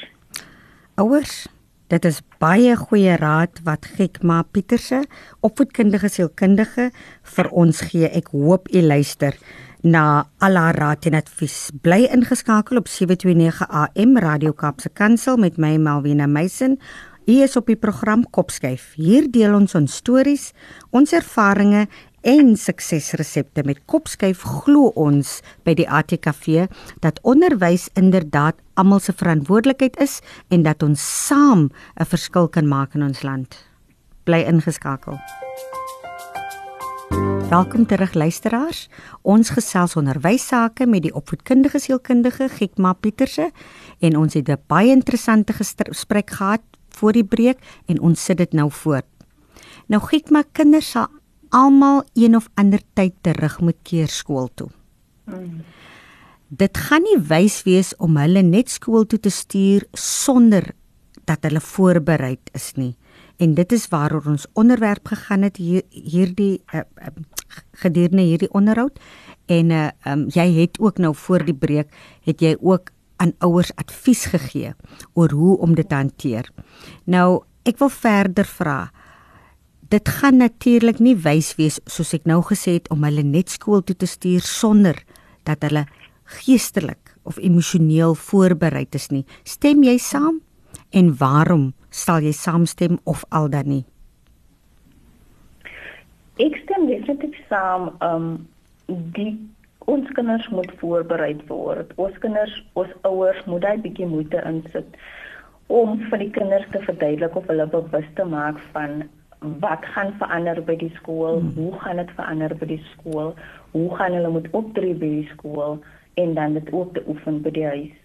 Ouers, dit is baie goeie raad wat Gekma Pieterse, opvoedkundige sielkundige vir ons gee. Ek hoop u luister na al haar raad en advies. Bly ingeskakel op 729 AM Radio Kaapse Kansel met my Melvina Meisen. Hier is op die program Kopskyf. Hier deel ons ons stories, ons ervarings en suksesresepte met Kopskyf glo ons by die ATKV dat onderwys inderdaad almal se verantwoordelikheid is en dat ons saam 'n verskil kan maak in ons land. Bly ingeskakel. Welkom terug luisteraars. Ons gesels onderwys sake met die opvoedkundige sielkundige Gekma Pieterse en ons het 'n baie interessante gesprek gehad voor die breek en ons sit dit nou voort. Nou Gekma kinders sal almal een of ander tyd terug moet keer skool toe. Mm. Dit gaan nie wys wees om hulle net skool toe te stuur sonder dat hulle voorberei is nie. En dit is waaroor ons onderwerp gegaan het hier hierdie uh, uh, gedurende hierdie onderhoud en uh, um, jy het ook nou voor die breek het jy ook aan ouers advies gegee oor hoe om dit te hanteer. Nou, ek wil verder vra dit gaan natuurlik nie wys wees soos ek nou gesê het om hulle net skool toe te stuur sonder dat hulle geestelik of emosioneel voorberei is nie. Stem jy saam? En waarom sal jy saamstem of al dan nie? Ek stem definitief saam. Um die ons kinders moet voorberei word. Ons kinders, ons ouers moet daai bietjie moeite insit om vir die kinders te verduidelik of hulle bewus te maak van wat gaan verander by die skool? Hmm. Hoe gaan dit verander by die skool? Hoe gaan hulle moet optree by die skool en dan dit ook te oefen by die huis?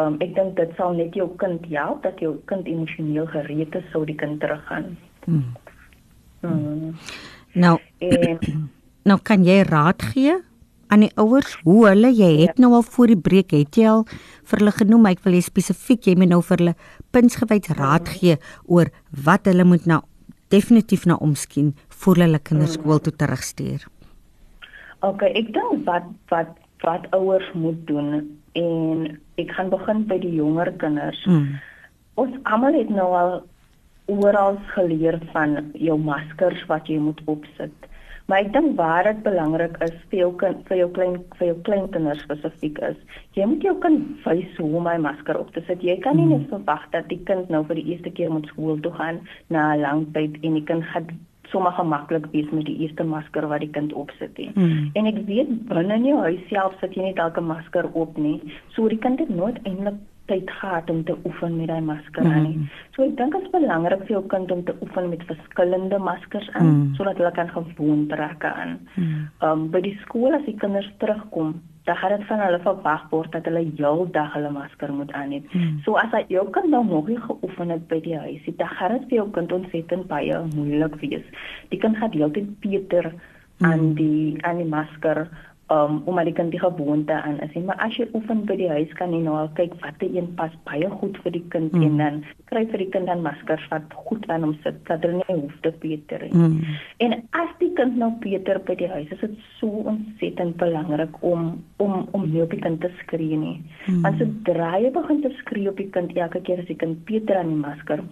Um ek dink dit sal net jou kind help dat jou kind emosioneel gereed is sou die kind teruggaan. Hmm. Hmm. Nou en nou kan jy raad gee aan die ouers hoe hulle jy het ja. nou al voor die breek het jy al vir hulle genoem ek wil jy spesifiek jy moet nou vir hulle punsgewys raad hmm. gee oor wat hulle moet nou definitief na omskien voor hulle kinders skool toe terugstuur. OK, ek dink wat wat wat ouers moet doen en ek gaan begin by die jonger kinders. Mm. Ons almal het nou al oral geleer van jou maskers wat jy moet opsit. Maar ek dink waar dit belangrik is vir jou kind vir jou klein vir jou klein kinders spesifiek is, jy moet jou kind wys hoe om my masker op te sit. Jy kan nie net verwag dat die kind nou vir die eerste keer moet skool toe gaan na 'n lang tyd en die kind gaan sommer gemaklik wees met die eerste masker wat die kind opsit nie. Hmm. En ek weet binne in jou huis self sit jy net elke masker op nie. So die kind het nooit eintlik tyd gehad om te oefen met daai masker aan nie. Mm. So ek dink dit is belangrik vir jou kind om te oefen met verskillende maskers aan mm. sodat hulle kan gewoon trek aan. Mm. Um by die skool as die kinders terugkom, dan gaan dit van hulle verwag word dat hulle heeldag hulle masker moet aan hê. Mm. So as hy jou kind nou nog nie geoefen het by die huis, dan gaan dit vir jou kind ontsettend baie moeilik wees. Die kind gaan heeltyd beter mm. aan die aan die masker um, om maar die kind die gewoonte aan is. Maar as jy oefen by die huis kan jy nou kyk watter een pas baie goed vir die kind mm. en dan kry vir die kind dan maskers wat goed aan hom sit dat hulle nie hoef te beter nie. Mm. En as die kind nou beter by die huis is dit so ontsettend belangrik om om om nie op die kind te skree nie. Mm. Want sodra jy begin te skree op die kind elke keer as die kind beter aan die masker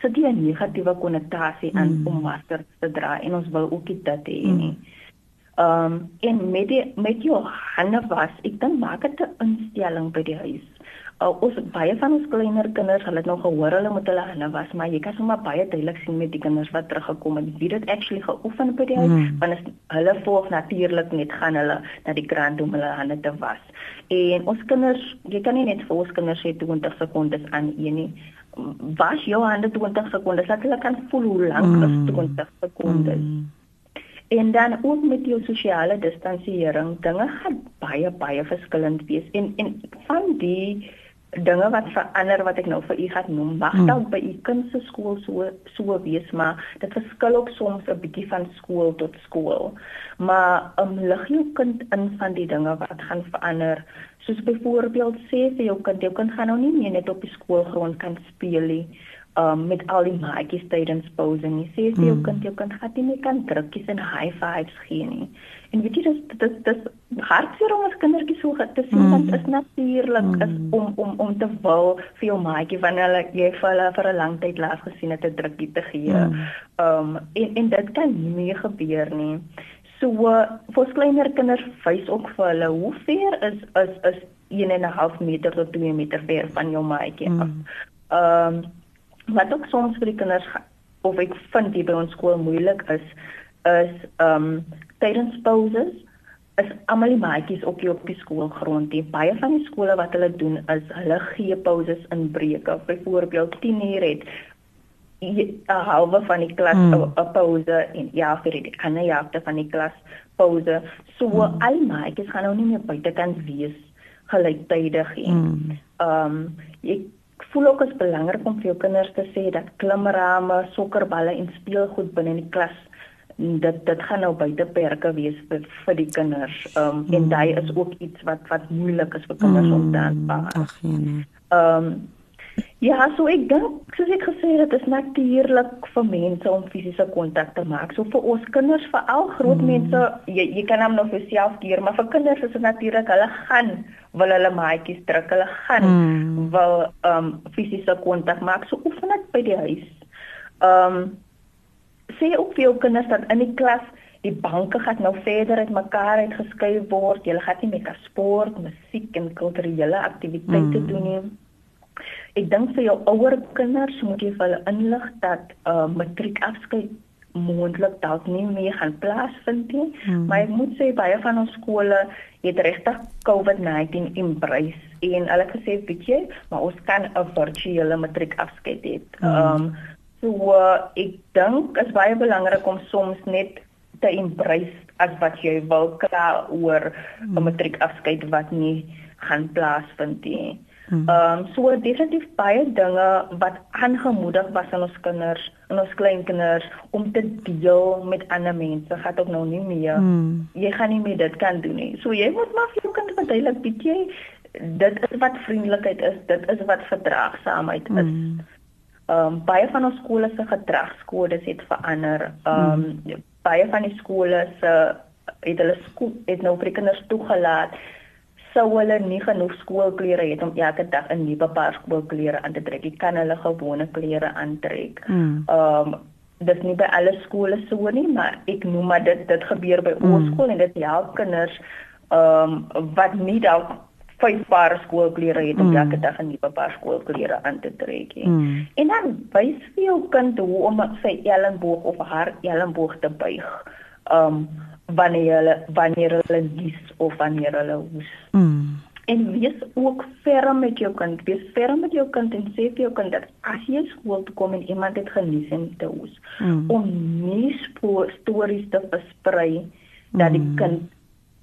sit jy 'n negatiewe konnotasie aan mm. om masker te dra en ons wil ook dit hê nie. Mm. Ehm um, en met die met jou hande was, ek dink maak dit 'n instelling by die huis. Uh, ons baie van ons kleiner kinders, hulle het nog gehoor hulle moet hulle hande was, maar jy kan sommer baie duidelik sien met die kinders wat teruggekom het, wie dit actually geoefen by die huis, mm. want as hulle volg natuurlik net gaan hulle na die kraan om hulle hande te was. En ons kinders, jy kan nie net vir ons kinders sê 20 sekondes aan een nie. Was jou hande 20 sekondes, dat hulle kan voel hoe lank mm. is 20 sekondes. Mm. En dan ook met jou sosiale distansiering, dinge gaan baie baie verskillend wees en en van die dinge wat verander wat ek nou vir u gaan noem, mag hmm. dalk by u kind se skool so so wees, maar dit verskil ook soms 'n bietjie van skool tot skool. Maar om um, lig jou kind in van die dinge wat gaan verander, soos byvoorbeeld sê vir jou kind, jou kind gaan nou nie meer net op die skoolgrond kan speel nie um, met al die maatjies tydens pouse nie. Sê jy jou mm. kind jou kind gaan nie meer kan drukkies en high fives gee nie. En weet jy dis dis dis hartseer om as kindertjies so te sien mm. dat is natuurlik mm. is om om om te wil vir jou maatjie wanneer hulle jy vir hulle vir 'n lang tyd laat gesien het 'n drukkie te gee. Mm. Um en en dit kan nie meer gebeur nie. So vir kleiner kinders wys ook vir hulle hoe ver is is is 1 en 'n half meter tot 2 meter ver van jou maatjie af. Ehm um, wat ook soms vir die kinders of ek vind hier by ons skool moeilik is is ehm um, tydens pauses is almal die maatjies op die op die skoolgrond. Die baie van die skole wat hulle doen is hulle gee pauses in breuke. Byvoorbeeld 10 uur het 'n halwe van die klas 'n mm. pause en ja vir die ander helfte van die klas pause. So mm. al maatjies gaan nou nie meer buitekant wees gelyktydig nie. Mm. Ehm mm. um, ek voel ook is belangrik om vir jou kinders te sê dat klimrame, sokkerballe en speelgoed binne die klas dit dit gaan nou buite perke wees vir, vir die kinders. Ehm um, mm. en daai is ook iets wat wat moeilik is vir kinders mm. om te aanpas. Ag nee. Ehm um, Ja, so ek dink soos ek gesê het, dit is natuurlik vir mense om fisiese kontak te maak. So vir ons kinders, vir al groot mm. mense, jy jy kan hom nog vir self keer, maar vir kinders is dit natuurlik hulle gaan wil hulle maatjies druk, hulle gaan mm. wil ehm um, fisiese kontak maak. So oefen dit by die huis. Ehm um, sê ook vir jou kinders dat in die klas die banke gaan nou verder uit mekaar uitgeskei word. Jy gaan nie meer sport, musiek en kulturele aktiwiteite mm. doen nie. Ek dink vir jou ouer kinders moet jy vir hulle inlig dat uh matriekafskeid moontlik dalk nie meer gaan plaasvind nie. Hmm. Maar ek moet sê baie van ons skole het regtig COVID-19 embrace en hulle gesê bietjie, maar ons kan 'n virtuele matriekafskeid hê. Hmm. Um so uh, ek dink is baie belangrik om soms net te embrace as wat jy wil klaar oor 'n hmm. matriekafskeid wat nie gaan plaasvind nie. Hmm. Ehm um, so definitief baie dinge wat aangemoedig was aan ons kinders en ons kleinkinders om te deel met ander mense gaan ook nou nie meer. Mm. Jy gaan nie meer dit kan doen nie. So jy moet maar vir jou kind verduidelik bietjie jy dit is wat vriendelikheid is, dit is wat verdraagsaamheid is. Hmm. Ehm um, baie van ons skole se gedragskodes het verander. Ehm um, mm. baie van die skole se het hulle skool het nou vir kinders toegelaat sou hulle nie genoeg skoolklere het om elke dag 'n nuwe paar skoolklere aan te trek. Jy kan hulle gewone klere aantrek. Hmm. Ehm um, dis nie by alle skole so nie, maar ek noem maar dit dit gebeur by ons mm. skool en dit help kinders ehm um, wat nie dalk vyf paar skoolklere het om mm. elke dag 'n nuwe paar skoolklere aan te trek nie. Mm. En dan wys vir jou kind hoe om sy elmboog of haar elmboog te buig. Ehm um, wanneer hulle wanneer hulle lees of wanneer hulle hoes. Mm. En wees ook ferm met jou kind. Wees ferm met jou kind en sê vir jou kind dat as jy skool toe kom en iemand het genies en te hoes, mm. om nie stories te versprei dat die mm. kind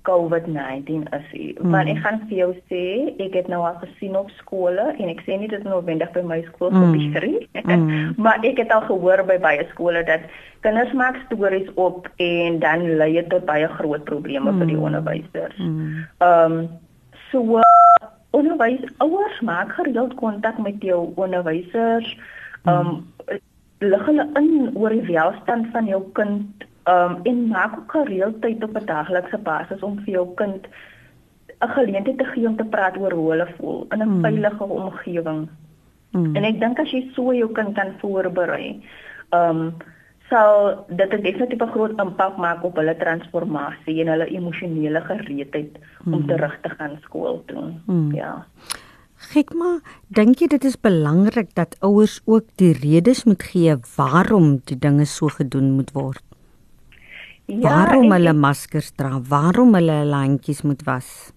COVID-19 is. Mm. Want ek gaan vir jou sê, ek het nou al gesien op skole en ek sê nie dit is noodwendig by my skool mm. gebeur nie. Mm. maar ek het al gehoor by baie skole dat kinders maak stories op en dan lei dit tot baie groot probleme mm. vir die mm. onderwysers. Mm. Ehm mm. um, so onderwys ouers maak gereeld kontak met jou onderwysers. Ehm um, mm. lig hulle in oor die welstand van jou kind um en maak ook gereeld tyd op 'n daglikse basis om vir jou kind 'n geleentheid te gee om te praat oor hoe hulle voel in 'n hmm. veilige omgewing. Hmm. En ek dink as jy so jou kind kan voorberei, um sal dit 'n definitiewe groot impak maak op hulle transformasie en hulle emosionele gereedheid hmm. om terug te gaan skool toe. Hmm. Ja. Gekma, dink jy dit is belangrik dat ouers ook die redes moet gee waarom die dinge so gedoen moet word? Ja, waarom hulle maskers dra? Waarom hulle hulle handjies moet was?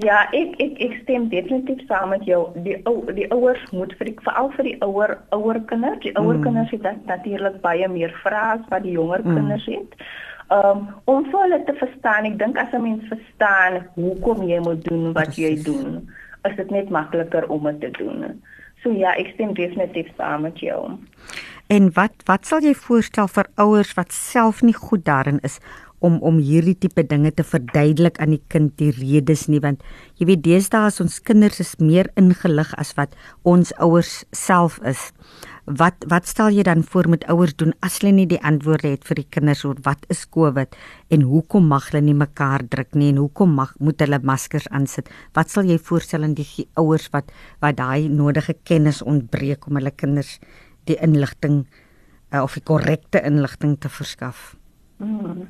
Ja, ek ek ek stem definitief saam met jou. Die ou die ouers moet vir veral vir die ouer ouer kinders, die ouer mm. kinders het natuurlik baie meer vrae as wat die jonger mm. kinders het. Um om vir hulle te verstaan, ek dink as 'n mens verstaan hoekom jy moet doen wat Precies. jy doen, is dit net makliker om dit te doen. So ja, ek stem definitief saam met jou. En wat wat sal jy voorstel vir ouers wat self nie goed daarin is om om hierdie tipe dinge te verduidelik aan die kind die redes nie want jy weet deesdae as ons kinders is meer ingelig as wat ons ouers self is. Wat wat stel jy dan voor met ouers doen as hulle nie die antwoorde het vir die kinders oor wat is COVID en hoekom mag hulle nie mekaar druk nie en hoekom mag moet hulle maskers aansit? Wat sal jy voorstel aan die ouers wat wat daai nodige kennis ontbreek om hulle kinders die inligting uh, of die korrekte inligting te verskaf? Hmm.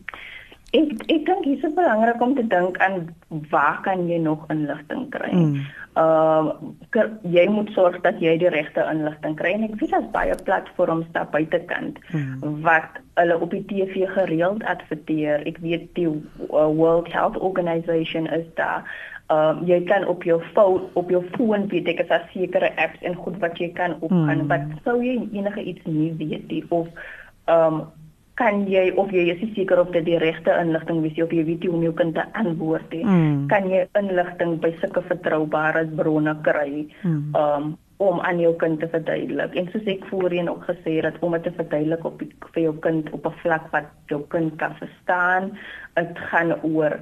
Ek ek dink dit is belangrik om te dink aan waar kan jy nog inligting kry? Mm uh jy moet sorg dat jy die regte inligting kry en ek weet daar's baie platforms daar buitekant hmm. wat hulle op die TV gereeld adverteer. Ek weet die uh, World Health Organization is daar. Um jy kan op jou foon op jou foon weet ek is daar sekere apps en goed wat jy kan opgaan. Hmm. Wat sou jy enige iets nie weet nie of um kan jy of jy is seker of dit die regte inligting is of jy weet hoe om jou kind te antwoord het mm. kan jy inligting by sulke vertroubare bronne kry mm. um, om aan jou kind te verduidelik en soos ek voorheen ook gesê het om dit te verduidelik op vir jou kind op 'n vlak wat jou kind kan verstaan dit gaan oor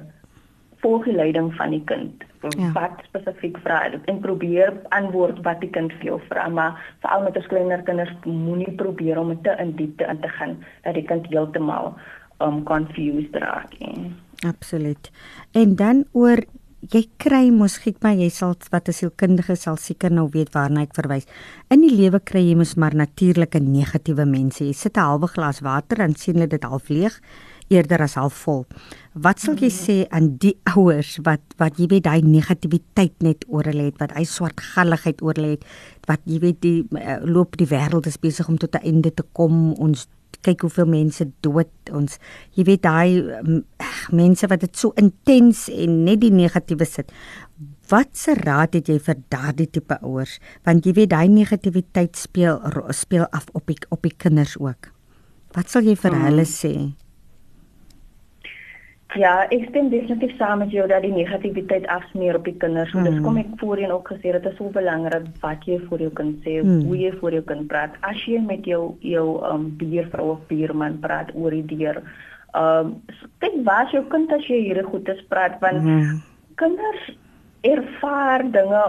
volgeleiding van die kind ja. wat spesifiek vra en probeer antwoord wat die kind vir jou vra maar veral met ons kleiner kinders moenie probeer om te in diepte in te gaan dat die kind heeltemal um confused raak. Absoluut. En dan oor jy kry mos gek maar jy sal wat as sielkundige sal seker nou weet waarna ek verwys. In die lewe kry jy mos maar natuurlike negatiewe mense. Jy sit 'n halwe glas water en sien hulle dit half leeg eerder as half vol. Wat sal jy sê aan die ouers wat wat jy weet daai negativiteit net oor hulle het, wat hy swartgalligheid oor hulle het, wat jy weet die uh, loop die wêreld is besig om tot 'n einde te kom. Ons kyk hoeveel mense dood ons jy weet daai um, mense wat dit so intens en net die negatiewe sit. Wat se raad het jy vir daardie tipe ouers? Want jy weet daai negativiteit speel speel af op die, op die kinders ook. Wat sal jy vir hmm. hulle sê? Ja, ek stem definitief saam met jou dat die negativiteit afsmeer op die kinders. Mm. Dis kom ek voorheen ook gesê dit is so belangrik wat jy vir jou kind sê, mm. hoe jy vir jou kind praat. As jy met jou jou um buurvrou of buurman praat oor die deur, um kyk waar jou kind as jy hierdie goedes praat want mm. kinders ervaar dinge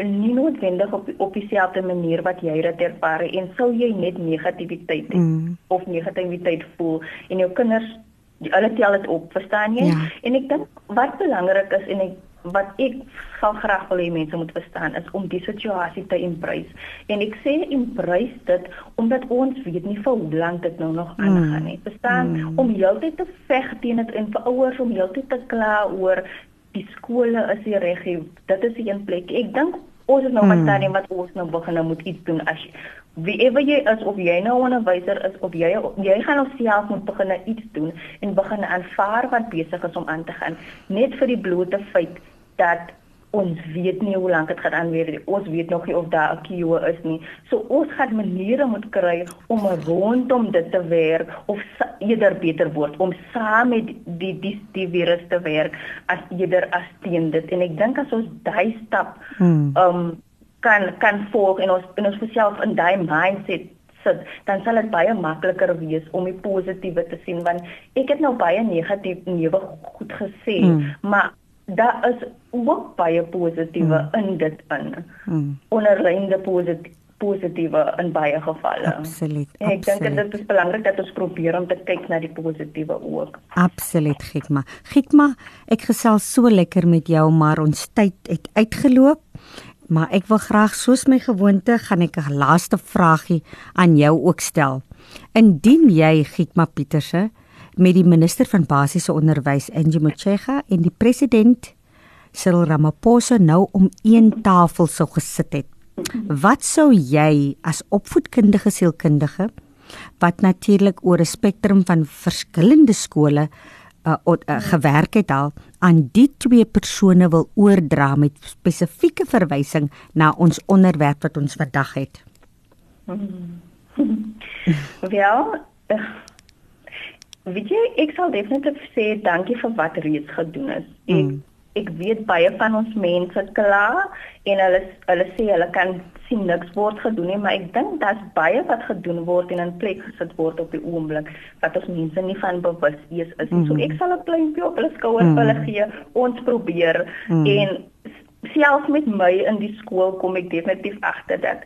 nie noodwendig op op dieselfde manier wat jy dit ervaar en sou jy net negativiteit mm. of negativiteit voel en jou kinders hulle tel dit op, verstaan jy? Ja. En ek dink wat belangrik is en ek wat ek sal graag wil hê mense moet verstaan is om die situasie te embrace. En ek sê embrace dit omdat ons weet nie vir hoe lank dit nou nog aangaan nie. Verstaan? Mm. Om heeltyd te veg teen dit en vir ouers om heeltyd te kla oor die skole is nie reg nie. Dit is 'n plek. Ek dink ons is nou mm. met tannie wat ons nou begin nou moet iets doen as wiewe jy is of jy nou 'n onderwyser is of jy jy gaan alself moet begin iets doen en begin aanvaar wat besig is om aan te gaan net vir die blote feit dat ons weet nie hoe lank dit gaan aanweer nie ons weet nog nie of daar 'n kiewe is nie so ons gaan maniere moet kry om rondom dit te werk of eerder beter word om saam met die die die virus te werk as eerder as teen dit en ek dink as ons daai stap hmm. um kan kan volg en ons en ons self in daai mindset sit, dan sal dit baie makliker wees om die positiewe te sien want ek het nou baie negatief neuwe goed gesê, mm. maar daar is ook baie positiewe mm. in dit in. Mm. Onderlynde positief positiewe in baie gevalle. Absoluut. Ek dink dit is belangrik dat ons probeer om te kyk na die positiewe ook. Absoluut, Gikma. Gikma, ek gesels so lekker met jou, maar ons tyd het uitgeloop maar ek wil graag soos my gewoonte gaan ek 'n laaste vragie aan jou ook stel. Indien jy Giekma Pieterse met die minister van basiese onderwys Angie Motshega en die president Cyril Ramaphosa nou om een tafel sou gesit het, wat sou jy as opvoedkundige sielkundige wat natuurlik oor 'n spektrum van verskillende skole uh, uh, gewerk het al aan die twee persone wil oordra met spesifieke verwysing na ons onderwerp wat ons vandag het. Wel, uh, weet jy, ek sal definitief sê dankie vir wat reeds gedoen is. Ek mm. ek weet baie van ons mense kla en hulle hulle sê hulle kan sien niks word gedoen nie, maar ek dink daar's baie wat gedoen word en in plek gesit word op die oomblik wat ons mense nie van bewus is is. Mm -hmm. So ek sal 'n kleintjie op hulle skouer mm hulle gee. Ons probeer mm en selfs met my in die skool kom ek definitief agter dat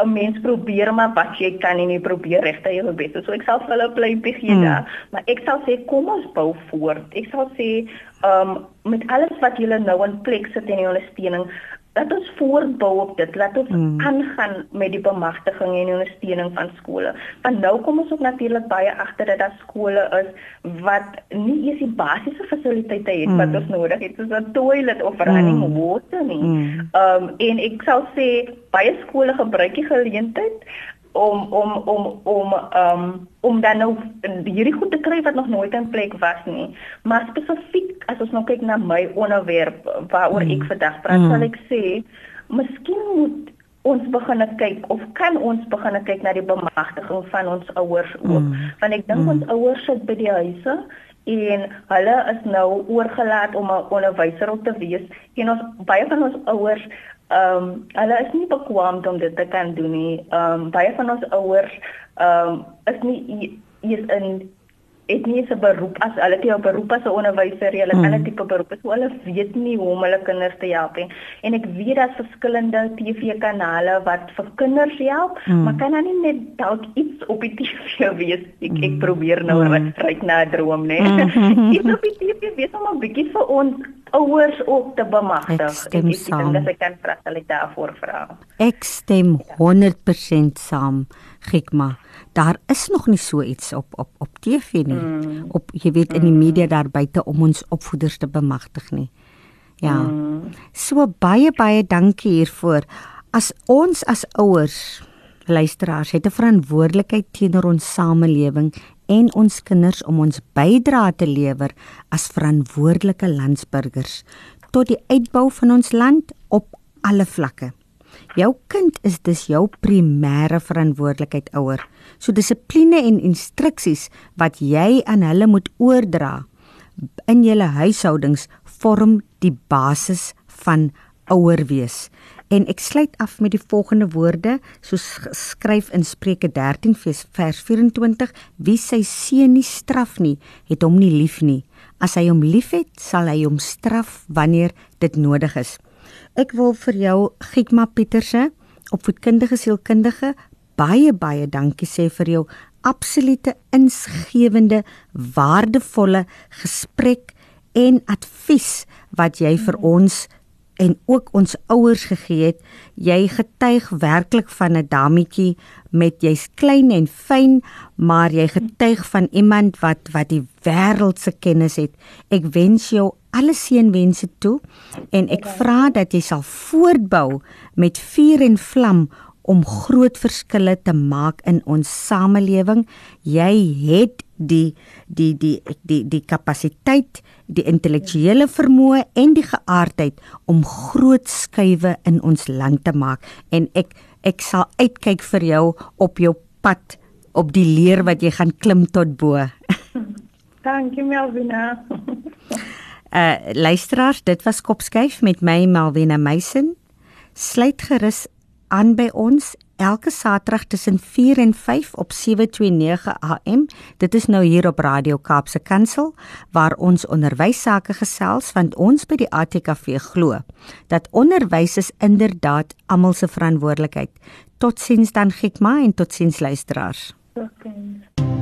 'n mens probeer maar wat jy kan en jy probeer regte jou bes. So ek sal vir hulle bly begin hmm. daar, maar ek sal sê kom ons bou voort. Ek sal sê ehm um, met alles wat julle nou in plek sit en die ondersteuning, laat ons voortbou op dit. Laat ons hmm. aangaan met die bemagtiging en ondersteuning van skole. Want nou kom ons ook natuurlik baie agter dat daar skole is wat nie eers die basiese fasiliteite het hmm. wat ons nodig het, soos 'n toilet of running hmm. water nie. Hmm. Ehm um, en ek sal sê baie skole gebruik die geleentheid om om om om um om dan nou hierdie goed te kry wat nog nooit in plek was nie. Maar spesifiek as ons nou kyk na my onderwerp waaroor ek mm. vandag praat, mm. sal ek sê miskien moet ons begin kyk of kan ons begin kyk na die bemagtiging van ons ouers ook. Mm. Want ek dink mm. ons ouers sit by die huise en hulle is nou oorgelaat om 'n onderwyser op te wees en ons baie van ons ouers ehm um, hulle is nie bekwam om dit te kan doen nie. Ehm um, baie van ons ouers ehm um, is nie is in het nie 'n beroep as hulle het 'n beroep as 'n onderwyser, hulle kan 'n mm. tipe beroep, so hulle weet nie hoe om hulle kinders te help nie. En ek weet daar's verskillende TV-kanale wat vir kinders help, mm. maar kan dan nie net dalk iets op die TV wees. Ek ek mm. probeer nou mm. ryk na 'n droom, né? Mm. iets op die TV wees om 'n bietjie vir ons ouers ook te bemagtig. Ek stem ek saam. Ek kan vra hulle daarvoor vra. Ek stem 100% saam, Gikma. Daar is nog nie so iets op op op TV nie. Mm. Op jy weet in die mm. media daar buite om ons opvoeders te bemagtig nie. Ja. Mm. So baie baie dankie hiervoor. As ons as ouers luisteraars het 'n verantwoordelikheid teenoor ons samelewing en ons kinders om ons bydrae te lewer as verantwoordelike landsburgers tot die uitbou van ons land op alle vlakke. Jou kind is dus jou primêre verantwoordelikheid ouer. So dissipline en instruksies wat jy aan hulle moet oordra in julle huishoudings vorm die basis van ouer wees. En ek sluit af met die volgende woorde, soos skryf in Spreuke 13 vers 24: Wie sy seun nie straf nie, het hom nie lief nie. As hy hom liefhet, sal hy hom straf wanneer dit nodig is. Ek wil vir jou Giekma Pieterse, opvoedkundige sielkundige, baie baie dankie sê vir jou absolute insgewende, waardevolle gesprek en advies wat jy vir ons en ook ons ouers gegee het. Jy getuig werklik van 'n dametjie met jy's klein en fyn, maar jy getuig van iemand wat wat die wêreld se kennis het. Ek wens jou alle seënwense toe en ek vra dat jy sal voortbou met vuur en vlam om groot verskille te maak in ons samelewing. Jy het die die die die die kapasiteit, die intellektuele vermoë en die geaardheid om groot skuwe in ons land te maak en ek ek sal uitkyk vir jou op jou pad op die leer wat jy gaan klim tot bo. Dankie Melvina. uh luisteraars, dit was Kopskyf met my Melvina Meisen. Sluit gerus aan by ons elke Saterdag tussen 4 en 5 op 729 AM. Dit is nou hier op Radio Kaapse Kansel waar ons onderwys sake gesels want ons by die ATKV glo dat onderwys is inderdaad almal se verantwoordelikheid. Totsiens dan Gikma en totsiens luisteraars. Totsiens.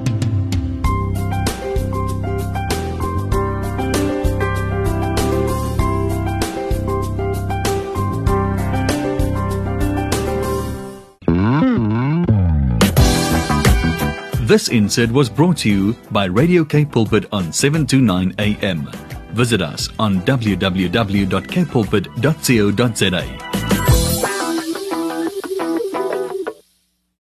This insert was brought to you by Radio K Pulpit on 729 AM. Visit us on www.kpulpit.co.za.